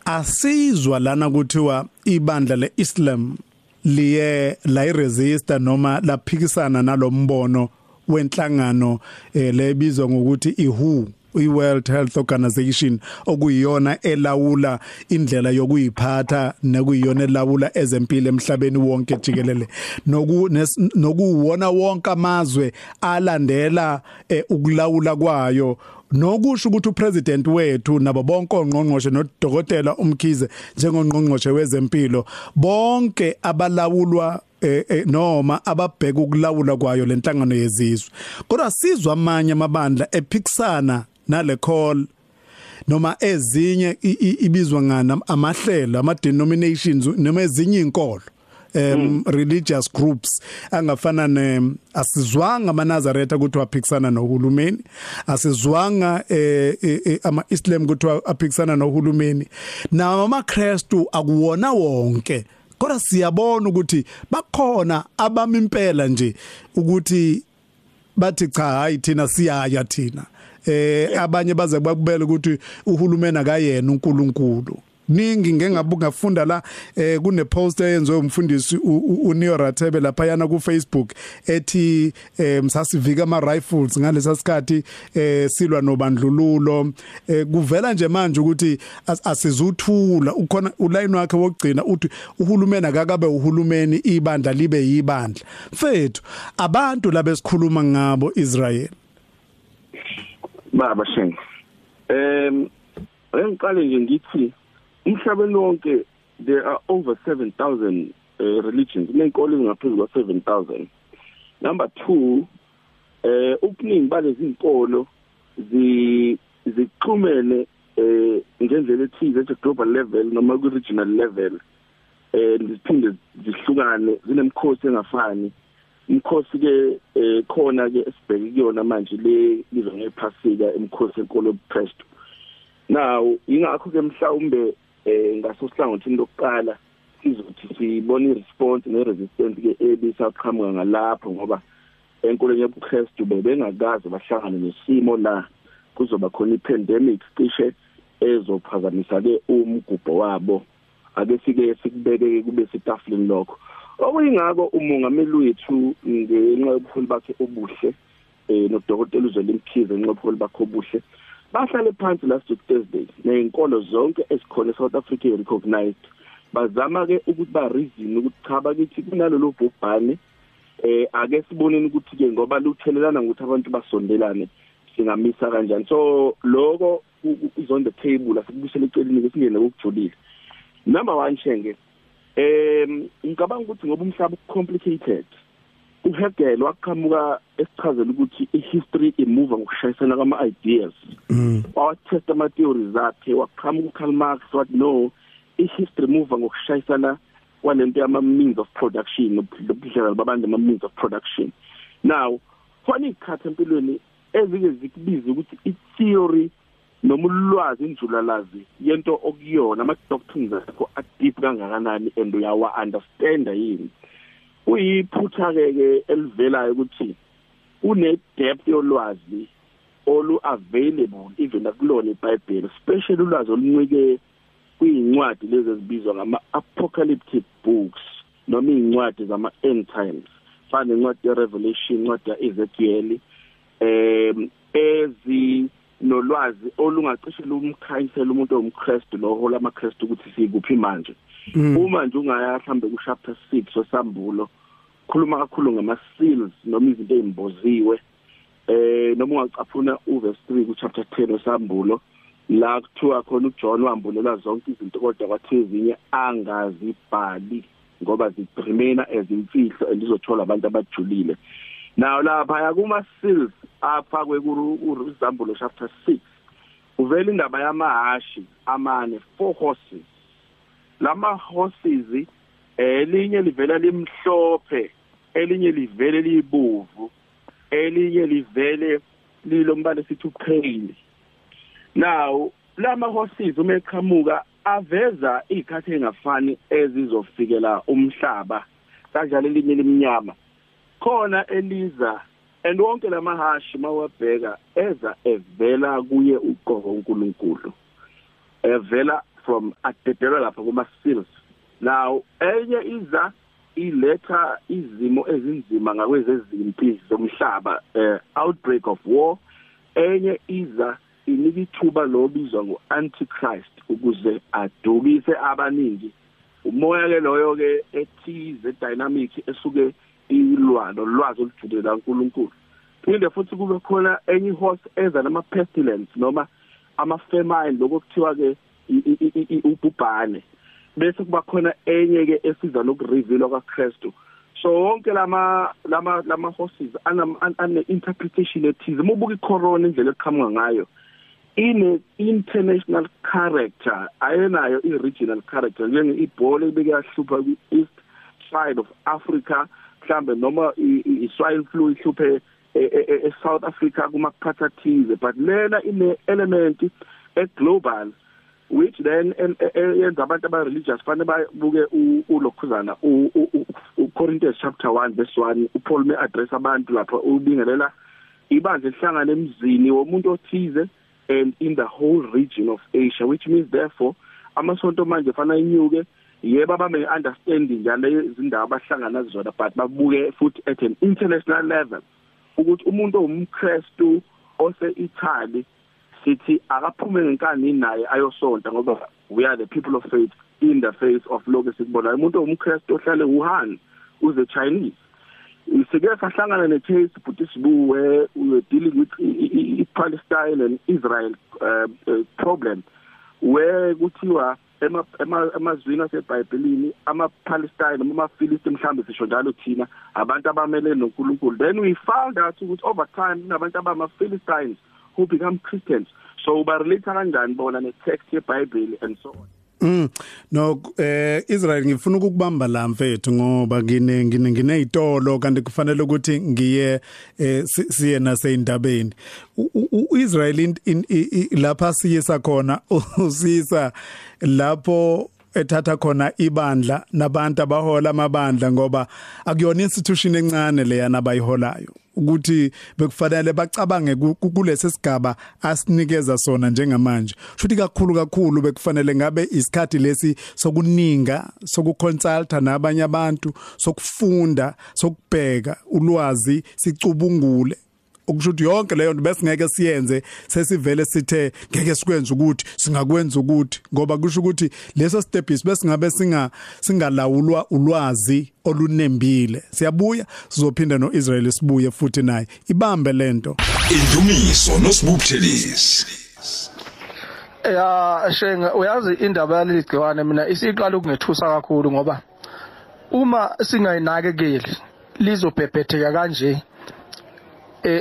asizwa lana kuthiwa ibandla leIslam liye la iresista noma laphikisana nalombono wenhlangano eh, lebizwa ngokuthi iWHO iWorld Health Organization okuyiyona elawula indlela yokuyiphatha nekuyiyona elawula ezempilo emhlabeni wonke jikelele. Noku nokuwona wonke amazwe alandela eh, ukulawula kwayo nokusho ukuthi upresident wethu nabo bonke ongqongqoshe nodokotela umkhize njengongqongqoshe wezempilo bonke abalawulwa eh, eh, noma ababheka ukulawula kwayo lenhlangano yezizwe. Kodwa sizwa amanye amabandla ephikisana nale call noma ezinye ibizwa ngana amahlelo ama denominations noma ezinye inkolo um religious groups angafana ne asizwanga amaNazaretha ukuthi waphikisana nohulumeni asizwanga eh, eh, eh, ama Islam ukuthi aphikisana nohulumeni. Nawo amaKristu akuwona wonke kodwa siyabona ukuthi bakhona abami impela nje ukuthi bathi cha hayi thina siyaya thina. Eh. abanye baze bakubele ukuthi uhulumeni akayena uNkulunkulu. Ningi ngengabuka ngafunda la eh kune post eyenziwe umfundisi uNeo Rathebe lapha yana ku Facebook ethi eh msasivika ama rifles ngalesa sikhathi eh silwa nobandlululo. Eh kuvela nje manje ukuthi as- asizuthula. Ukhona uline wakhe wokugcina uthi uhulumeni akakabe uhulumeni ibandla libe yibandla. Mfethu abantu labesikhuluma ngabo Israel baba shenge em ngiqale nje ngithi umhlabeni wonke there are over 7000 uh, religions. Kunenkolo ezingaphezu kwa 7000 number 2 eh ukuningi balezi inkolo zi zixhumene eh ngendlela ethize at global level noma ku regional level eh ziphinde zihlukane zinemkhosi engafani. Imkhosi ke eh khona ke esibheke kuyona manje le izwe ngephasika emkhosi enkolo ebuKristu now ingakho ke mhlawumbe eh ngasohlangothini lokuqala sizothi sibone iresponse neresistance ke ebisaqhamuka ngalapho ngoba enkolweni yobuKristu bebengakaze bahlangane nesimo la kuzoba khona ipandemic cishe ezophazamisa ke umgubho wabo. Ake sike sikubeke kube sitafuleni lokho. Okuyingako umongameli wethu ngenxa yobuholi bakhe obuhle eh nodokotela uzwe limkhize ngenxa yobuholi bakhe obuhle bahlale phansi last week Thursday nezinkolo zonke esikhona eSouth Africa recognized bazama ke ukuthi ba reason ukuthi cha bakithi kunalolu bhubhane eh ake siboneni ukuthi ke ngoba luthelelana ukuthi abantu basondelane singamisa kanjani. So lokho is on the table asikubuyisele eceleni ke singene kokujulile number 1 shenge em ngicabanga ukuthi ngoba umhlaba ucomplicated uHegel waqhamuka esichazela ukuthi ihistory imuva ngokushayisana kwama ideas wawatesta ama theories akhe waqhamuka uKarl Marx wathi no ihistory imuva ngokushayisana kwalento yama means of production nobudlelwano babantu ama means of production. Now khona ikhatha empilweni ezike zikubiza ukuthi i-theory noma ulwazi injulalazi yento okuyona ama doctrines akho adeep kangakanani and uyawa understand yini? Uyiphutha ke ke elivelayo ukuthi une depth yolwazi olu available even akulona iBhayibheli especially ulwazi oluncike kuyincwadi lezi ezibizwa ngama apocalyptic books noma izincwadi zama end times. Fana incwadi yerevelation incwadi yaEzekiel em ezi nolwazi olungacishe lumkhanyisela umuntu omKristu lo hola amaKristu ukuthi sikuphi manje. Uma nje ungaya mhlambe ku chapter 6 wesambulo khuluma kakhulu ngama seals noma izinto ezimboziwe eh noma ungacaphuna uverse 3 ku chapter 10 wesambulo la kuthiwa khona uJohn wambulela zonke izinto kodwa kwathi ezinye angazibhali ngoba zigrimena ezimfihlo endizothola abantu abajulile. Nawo lapha kuma seals afakwe kuZambulo chapter 6 uvela indaba yamahashi amane four horses. Lama horses elinye livela limhlophe elinye livele libovu elinye livele lilombala sithi upale now lama horses uma eqhamuka aveza izikhathi engafani ezizofikela umhlaba kanjalo elinye limnyama khona eliza and wonke lamahashi mawabheka eza evela kuye uqobo uNkulunkulu evela from adedelwa lapha kuma seals now enye iza iletha izimo ezinzima ngakwezezimpi zomhlaba uh, outbreak of war. Enye iza inika ithuba lobizwa ngo-antichrist ukuze adukise abaningi. Umoya ke loyo ke ethize dynamic esuke ilwano lwazi olujulile laNkulunkulu phinde futhi kube khona enye horse eza nama pestilence noma ama famine lokuthiwa ke ubhubhane. Bese kuba khona enye ke esiza nokureveal kwaKristu so wonke lama lama lama horses ane interpretation ethize mubuka icorona indlela eqhamuka ngayo ine international character ayenayo i regional character njenge ibhola ebike yahlupha ku east side of Africa mhlambe noma i-swine flu ihluphe e-South Africa kuma qhathathize but lena ine element e-global which then yenza abantu aba religious fanele babuke ulokhuzana uCorinthians chapter 1 verse 1 uPaul me address abantu lapha ubingelela ibandla elihlangana emzini womuntu othize and in the whole region of Asia which means therefore amasonto manje fana inyuke yebo abame understanding yale izindawo abahlangana zona but babuke futhi at an international level ukuthi umuntu owumKristu ose Italy sithi akaphume ngenkani naye ayosonta ngoba we are the people of faith in the face of lokho sikubona umuntu owumKristu ohlale Wuhan uze Chinese. Sike sahlangana necase but sibu where we dealing with i- i- i- Palestine and Israel uh, uh, problem where kuthiwa emazwini asebhayibhelini ama-palestine noma ama-philistine mhlawumbe sisho njalo thina abantu abamele nonkulunkulu. Then we found out ukuthi over time kunabantu abama-philistines who become christians. So ubarelate kanjani bona ne-text yebhayibheli and so on? Mm. No eh Israel ngifuna ukukubamba la mfethu ngoba ngine ngine nginezitolo kanti kufanele ukuthi ngiye eh si- siye naseyindabeni uIsrael in- in- i- i- lapha siyisa khona usisa lapho ethatha khona ibandla nabantu abahola amabandla ngoba akuyona institution encane leya nabayiholayo. Ukuthi bekufanele bacabange ku- ku- kulesi sigaba asinikeza sona njengamanje. Futhi kakhulu kakhulu bekufanele ngabe isikhathi lesi sokuninga sokuconsulta nabanye abantu sokufunda sokubheka ulwazi sicubungule. Ukusho ukuthi yonke leyo nto besingeke siyenze sesivele sithe ngeke sikwenze ukuthi singakwenza ukuthi ngoba kusho ukuthi leso step besingabe singa singalawulwa ulwazi olunembile. Siyabuya sizophinda noIsrael sibuye futhi naye. Ibambe lento Indumiso nosibukhelisi. ya shenga uyazi indaba yaleli gciwane mina isiqala ukungethusa kakhulu ngoba uma singayinakekeli lizobhebhetheka kanje.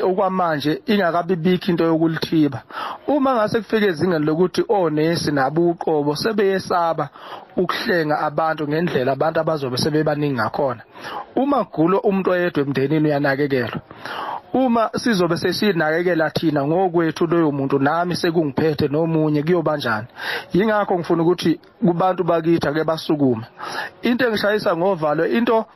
Okwamanje ingakabi bikho into yokulithiba. Uma ngase kufike ezingeni lokuthi onesi nabuqobo sebeyesaba ukuhlenga abantu ngendlela abantu abazobe sebebaningi ngakhona. Uma kugulo umuntu oyedwa emndenini uyanakekelwa. Uma sizobe sesinakekela thina ngokwethu loyo muntu nami sekungiphethe nomunye kuyobanjani yingakho ngifuna ukuthi kubantu bakithi ake basukuma into engishayisa ngovalo into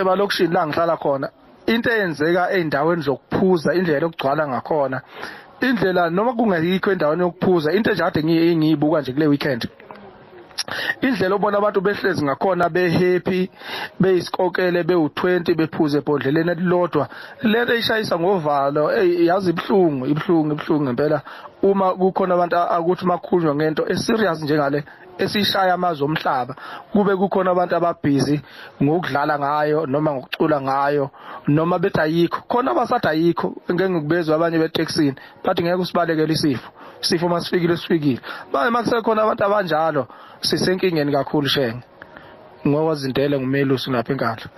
ebalokishini la ngihlala khona into eyenzeka eindaweni zokuphuza indlela okugcwala ngakhona indlela noma kungayikho endaweni yokuphuza into nje kade ngiyibuka nje kule weekend. Indlela obona abantu behlezi ngakhona behappy beyisikokele bewu20 bephuze ebhodleleni elilodwa lento ishayisa ngovalo yazi ibhlungu ibhlungu ibhlungu ngempela. Uma kukhona abantu akuthi makhulunywa ngento eserious njengale esishaya amazwe omhlaba kube kukhona abantu ababhizi ngokudlala ngayo noma ngokucula ngayo noma bethi ayikho. Khona abasathi ayikho ngeke ngikubezwe abanye beTexini bathi ngeke usibalekele isifo. Isifo masifikile sifikile. Manje makusekhona abantu abanjalo sisenkingeni kakhulu shenge ngokwazindele ngumelusi lapha enkandla.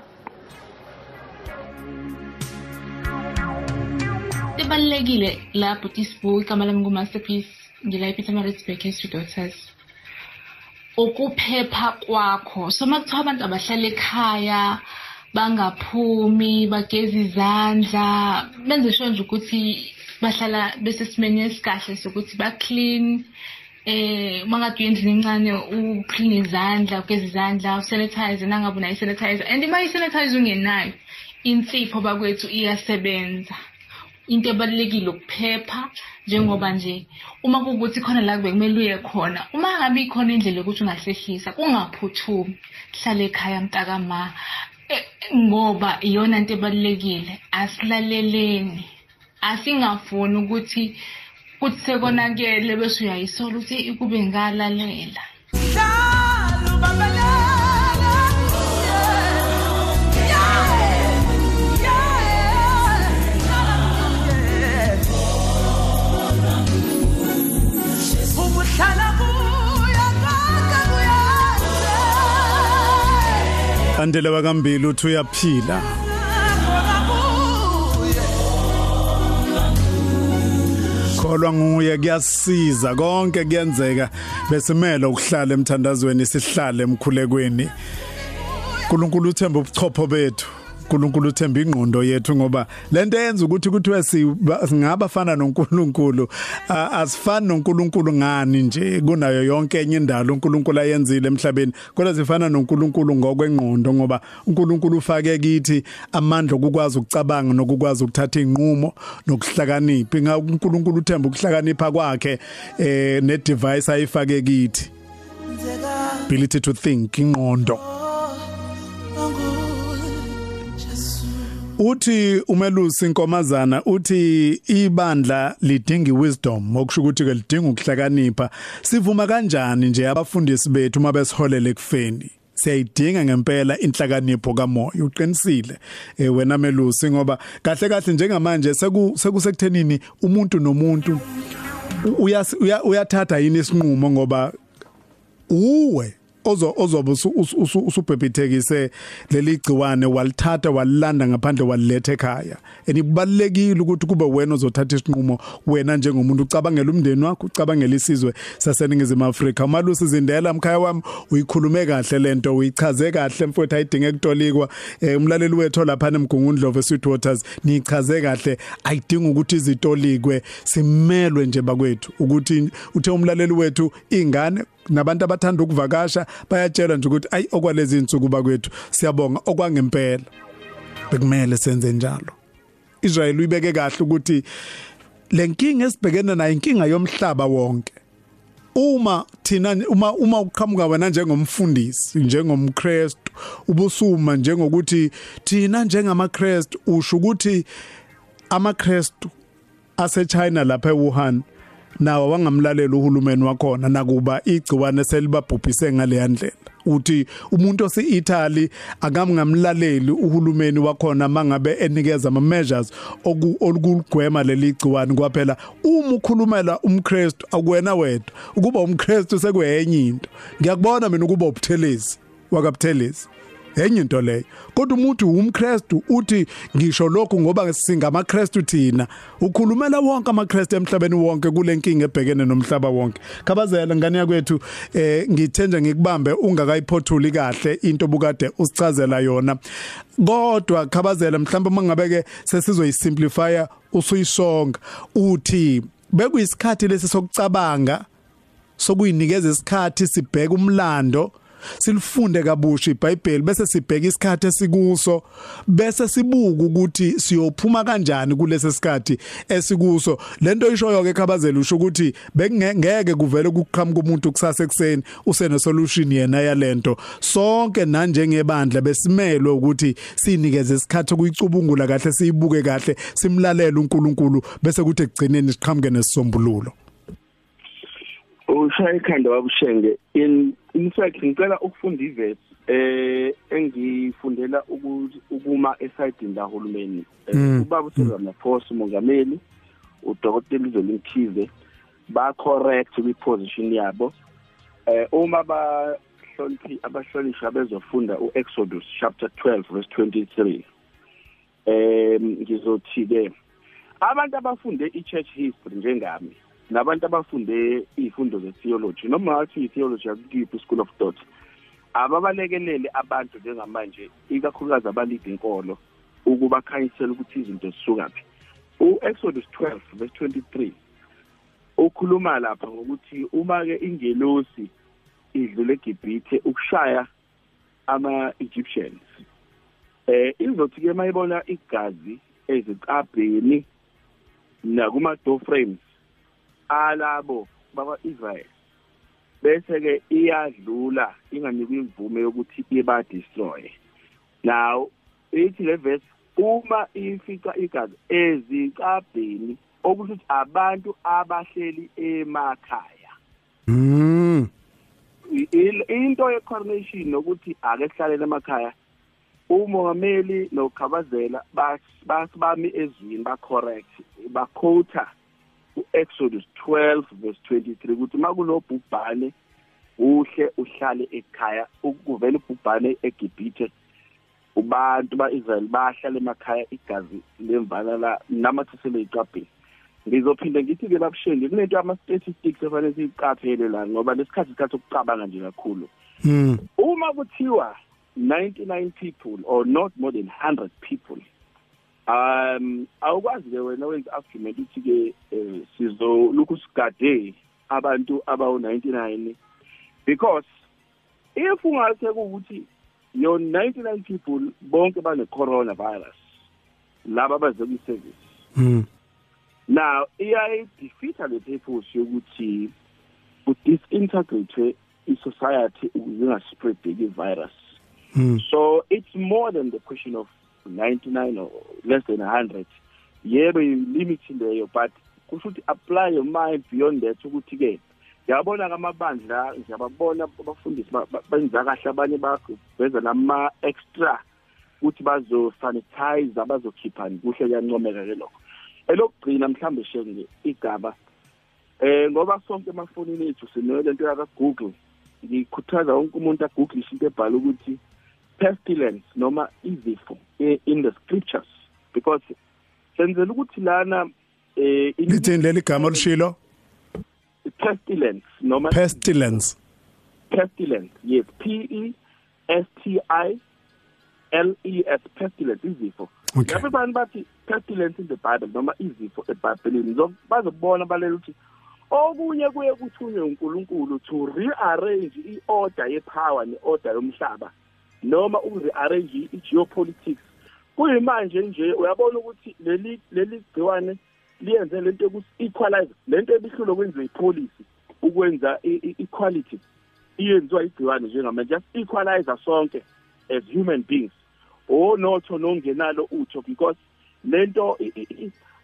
Ibalulekile lapho tisibuk igama lami ngumasterpiece ngila ePietermaritzburg History Daughters. Ukuphepha kwakho. So makuthiwa abantu abahlala ekhaya bangaphumi bageza izandla benze sure nje ukuthi bahlala besesimeni esikahle sokuthi ba-clean eh mangathi uyendlini encane uclean izandla ugeza izandla usanitize nangabe unayo isanitizer. And uma isanitizer ungenayo insipho bakwethu iyasebenza. Into ebalulekile ukuphepha njengoba nje uma kuwukuthi khona la kube kumele uye khona uma ngabe ikhona indlela yokuthi ungahlehlisa kungaphuthumi hlale ekhaya mntakama Eh, ngoba iyona nto ebalulekile asilaleleni asingafuni ukuthi kuthi sekonakele bese uyayisola ukuthi kube ngalalela. Andele wakambili uthi uyaphila. Kholwa nguye kuyasiza konke kuyenzeka. Besimele ukuhlala emthandazweni sihlale emkhulekweni. uNkulunkulu uthemba ubuchopho bethu. uNkulunkulu uthemba ingqondo yethu ngoba lento yenza ukuthi kuthiwe singaba fana noNkulunkulu a- asifani noNkulunkulu ngani nje kunayo yonke enye indalo uNkulunkulu ayenzile emhlabeni kodwa sifana noNkulunkulu ngokwengqondo ngoba uNkulunkulu ufake kithi amandla okukwazi ukucabanga nokukwazi ukuthatha inqumo nokuhlakanipha. Inga uNkulunkulu uthemba ukuhlakanipha kwakhe eh ne device ayifake kithi? Ability to think ingqondo. Uthi umelusi inkomazana uthi ibandla lidinga wisdom okusho ukuthi ke lidinga ukuhlakanipha. Sivuma kanjani nje abafundisi bethu uma besiholele kufeni siyayidinga ngempela inhlakanipho kamoya uqinisile eh, wena melusi ngoba kahle kahle njengamanje seku sekusekuthenini umuntu nomuntu uyathatha yini isinqumo ngoba uwe ozo ozobe usubhebhithekise leli gciwane walithatha walilanda ngaphandle waliletha ekhaya. Enibalekile ukuthi kube wena ozothatha isinqumo wena njengomuntu ucabangela umndeni wakho ucabangela isizwe saseningizimu Afrika. Malusi zindela mkhaya wami uyikhulume kahle lento uyichaze kahle mfowethu ayidinge kutolikwa eh, umlaleli wethu lapha emgungundlovu Sweet Waters nichaze kahle ayidinga ukuthi izitolikwe simelwe nje bakwethu ukuthi uthe umlaleli wethu ingane nabantu abathanda ukuvakasha bayatshela nje ukuthi ayi okwalezi insuku bakwethu siyabonga okwangempela. Bekumele senze njalo. Israel uyibeke kahle ukuthi lenkinga esibhekene nayo inkinga yomhlaba wonke. Uma thina uma uma uqhamuka wena njengomfundisi njengomkrestu ubusuma njengokuthi thina njengamaKrestu usho ukuthi amaKrestu ase China lapha eWuhan nawo wangamlalela uhulumeni wakhona nakuba igciwane selibabhubhise ngale ndlela. Uthi umuntu oseItaly akamngamlaleli uhulumeni wakhona mangabe enikeza ama measures okugwema leli gciwane kwaphela uma ukhulumela umKristu akwena wedwa. Ukuba umKristu sekuyenye into. Ngiyakubona mina ukuba ubuthelezi wakabuthelezi. Enye into leyo. Kodwa umuntu umKristu uthi ngisho lokhu ngoba singamaKristu thina. Ukhulumela wonke amaKristu emhlabeni wonke kulenkinga ebhekene nomhlaba wonke. Khabazela ngane yakwethu eh ngithenja ngikubambe ungakayiphothuli kahle into bukade usichazela yona. Kodwa khabazela mhlawumbe mangabeke sesizoyisimplifya usuyisonga. Uthi bekuyisikhathi lesi sokucabanga sokuyinikeza isikhathi sibheke umlando silifunde kabusha iBhayibheli bese sibheka isikhathi esikuso bese sibuka ukuthi siyophuma kanjani kulesi sikhathi esikuso. Lento ishoyo ke khabazela usho ukuthi bekungeke kuvele ukuqhamuka umuntu kusasa ekseni usene solution yena yalento. Sonke nanjengebandla besimelwe ukuthi sinikeze isikhathi ukuyicubungula kahle siyibuke kahle simlalele uNkulunkulu bese kuthi ekugcineni siqhamuke nesisombululo. Ushaya ikhanda wabushenge in fact ngicela ukufunda iverse eh engifundela ukuma esidini lahulumeni Mm. ubaba uSizwe Maphosi umongameli udokotela Izolinthize ba correct kwi position yabo. Eh uma bahloniphi abahlolisha bezofunda uExodus chapter 12 verse 23 eh ngizothi ke abantu abafunde ichurch history njengami nabantu abafunde izifundo zetheology noma ngathi itheology akukiphi school of thought ababalekelele abantu njengamanje ikakhulukazi abalida inkolo ukuba khanyisela ukuthi izinto zisukaphi uExodus 12 verse 23 ukhuluma lapha ngokuthi uma ke ingelosi idlule eGibhithe ukushaya ama Egyptians eh izothi ke mayibona igazi ezicabheni nakuma door frames alabo baba Israel bese ke iyadlula inganikwa imvume yokuthi iba destroy now ithi le verse uma ifica igazi ezicabheni okusho ukuthi abantu abahleli emakhaya. Mm into ye coronation nokuthi ake sihlalele emakhaya umongameli nokhabazela bas- basibami ezwini ba correct ba quote uExodus 12 verse 23 ukuthi makunobhubhane uhle uhlale ekhaya ukuvela ubhubhane eGibhithe ubantu baIsrael bahlala emakhaya igazi lemvala la namathisele icabheni ngizophinde ngithi ke babushenge kunento ama statistics efanele siyiqaphele la ngoba lesikhathi isikhathi sokucabanga nje kakhulu. Mm uma kuthiwa 99 people or not more than 100 people um awukwazi ke wena wenza argument ukuthi ke eh, sizolukhu sigade abantu abawu 99 because if ungase ukuthi your 99 people bonke bane coronavirus laba baze ku service mm now iyayi defeata le purpose yokuthi ku disintegrate i-society ukuze ingaspread the virus mm So it's more than the question of 99 or less than 100. Yebo limiting leyo but kusho ukuthi apply your mind beyond that ukuthi ke ngiyabona kamabandla ngiyababona abafundisi ba- ba- benza kahle abanye baveza nama extra ukuthi bazo sanitize abazokhiphani kuhle kuyancomeka ke lokho elokugcina mhlambe shenge igaba eh ngoba sonke emafonini ethu sinele lento yaka Google ngikhuthaza wonke umuntu agoogle into ebhala ukuthi pestilence noma izifo i- in the scriptures. Because senzela ukuthi lana eh in- lithini leli gama olishilo pestilence noma pestilence. Pestilence yes. P E S T I L E S pestilence izifo. Lapho abantu bathi pestilence in the bible noma izifo eBhayibhelini Zo- bazobona balela ukuthi okunye kuye kuthunywe uNkulunkulu to rearrange iorder yepower neorder yomhlaba. Noma ukurearrange igeopolitics. Kuyimanje nje uyabona ukuthi leli leli gciwane liyenze lento yokuthi equalize lento ebihlulo kwenziwa ipolicy ukwenza equality. Iyenziwa igciwane njengamanje just equalizer sonke as human beings. Onotho nongenalo utho because lento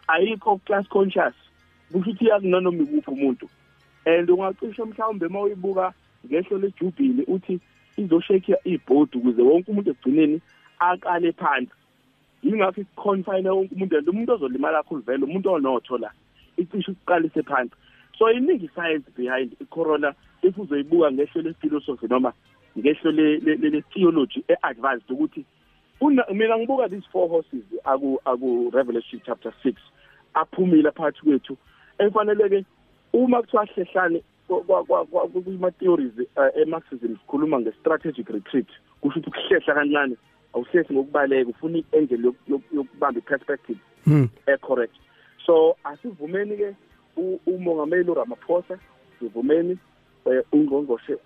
ayikho class conscious. Kusho ukuthi iyakunanoma ikuphi umuntu. And ungacishe mhlawumbe uma uyibuka ngehlo lejubhili uthi izoshekha ibhodi ukuze wonke umuntu egcineni aqale phansi. Yingakho iconfine wonke umuntu and umuntu ozolimala kakhulu vele umuntu onotho la icishe ukuqalise phansi. So iningi science behind i-corona if uzoyibuka ngehlo le-philosophy noma ngehlo le- le- le- le-theology e-advanced ukuthi mina ngibuka these four horses aku aku revelation chapter 6 aphumile phakathi kwethu. Efanele-ke uma kuthiwa hlehlane kuma-theories e-marxism sikhuluma nge-strategic retreat kusho ukuthi ukuhlehla kancane awuhlehli ngokubaleka ufuna i-angel yoku- yoku- yokubamba i-perspective Hmm. e-correct so asivumeni ke u- umongameli uRamaphosa sivumeni eh, ungqongqoshe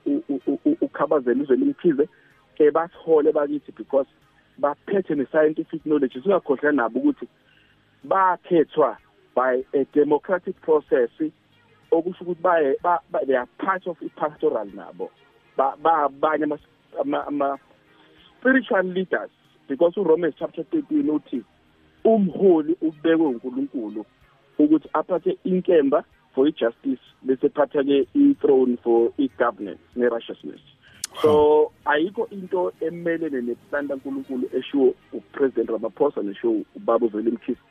ukhabazela izwe limthize ke basihole bakithi because baphethe ne-scientific knowledge singakhohlwa nabo ukuthi bakhethwa by a democratic process okusho ukuthi baye ba- ba- they are part of i-pastoral nabo. Ba- babanye ama- ama- ama spiritual leaders. Because uRomans chapter 13 uthi umholi ubekwe uNkulunkulu ukuthi aphathe inkemba for i-justice bese phatha ke i-throne for i-governance ne-righteousness. So ayikho into emelene neplan kaNkulunkulu eshiwo upresident Ramaphosa neshiwo ubaba uvele mkhisi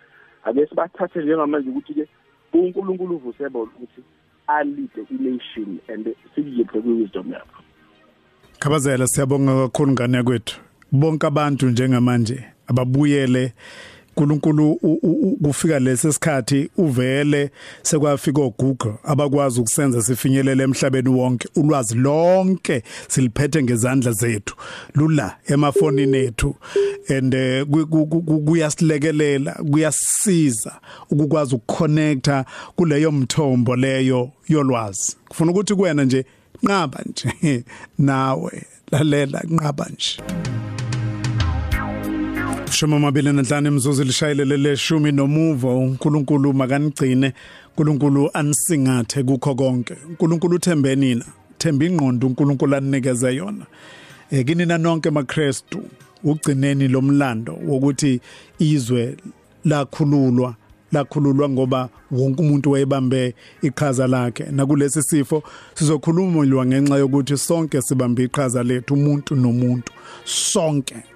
ake sibathathe njengamanje ukuthi ke uNkulunkulu uvuseba ukuthi alide i-nation and siyiphe kwi-wisdom yakho Khabazela siyabonga kakhulu ngane kwethu. Bonke abantu njengamanje ababuyele uNkulunkulu kufika lesi sikhathi uvele sekwafika oGoogle abakwazi ukusenza sifinyelele emhlabeni wonke. Ulwazi lonke siliphethe ngezandla zethu lula emafonini ethu. And eh, ku- ku- ku- kuyasilekelela kuyasiza ukukwazi ukuconnecta kuleyo mthombo leyo yolwazi. Kufuna ukuthi kuwena nje nqaba nje nawe lalela nqaba nje. Shoma mabili nanhlanu imzuzu lishayelele leshumi nomuvo. uNkulunkulu makanigcine. uNkulunkulu anisingathe kukho konke. uNkulunkulu uthembe nina. Themba ingqondo uNkulunkulu anikeze yona. Eh kinina nonke maKristu ugcineni lomlando wokuthi izwe lakhululwa lakhululwa ngoba wonke umuntu wayebambe iqhaza lakhe. Nakulesi sifo sizokhulumulwa ngenxa yokuthi sonke sibambe iqhaza lethu umuntu nomuntu sonke.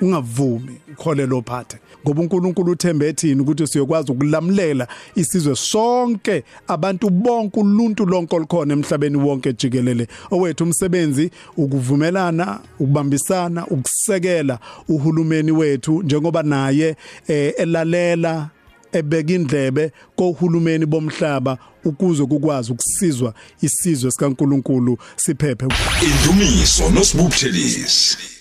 Ungavumi ukholelo phathe. Ngoba uNkulunkulu uthembe ethini ukuthi siyokwazi ukulamulela isizwe sonke abantu bonke uluntu lonke olukhona emhlabeni wonke jikelele. Owethu umsebenzi ukuvumelana ukubambisana ukusekela uhulumeni wethu njengoba naye eh, elalela ebeka indlebe kohulumeni bomhlaba ukuze kukwazi ukusizwa isizwe sikaNkuluNkulu siphephe. Indumiso nosibuphelisi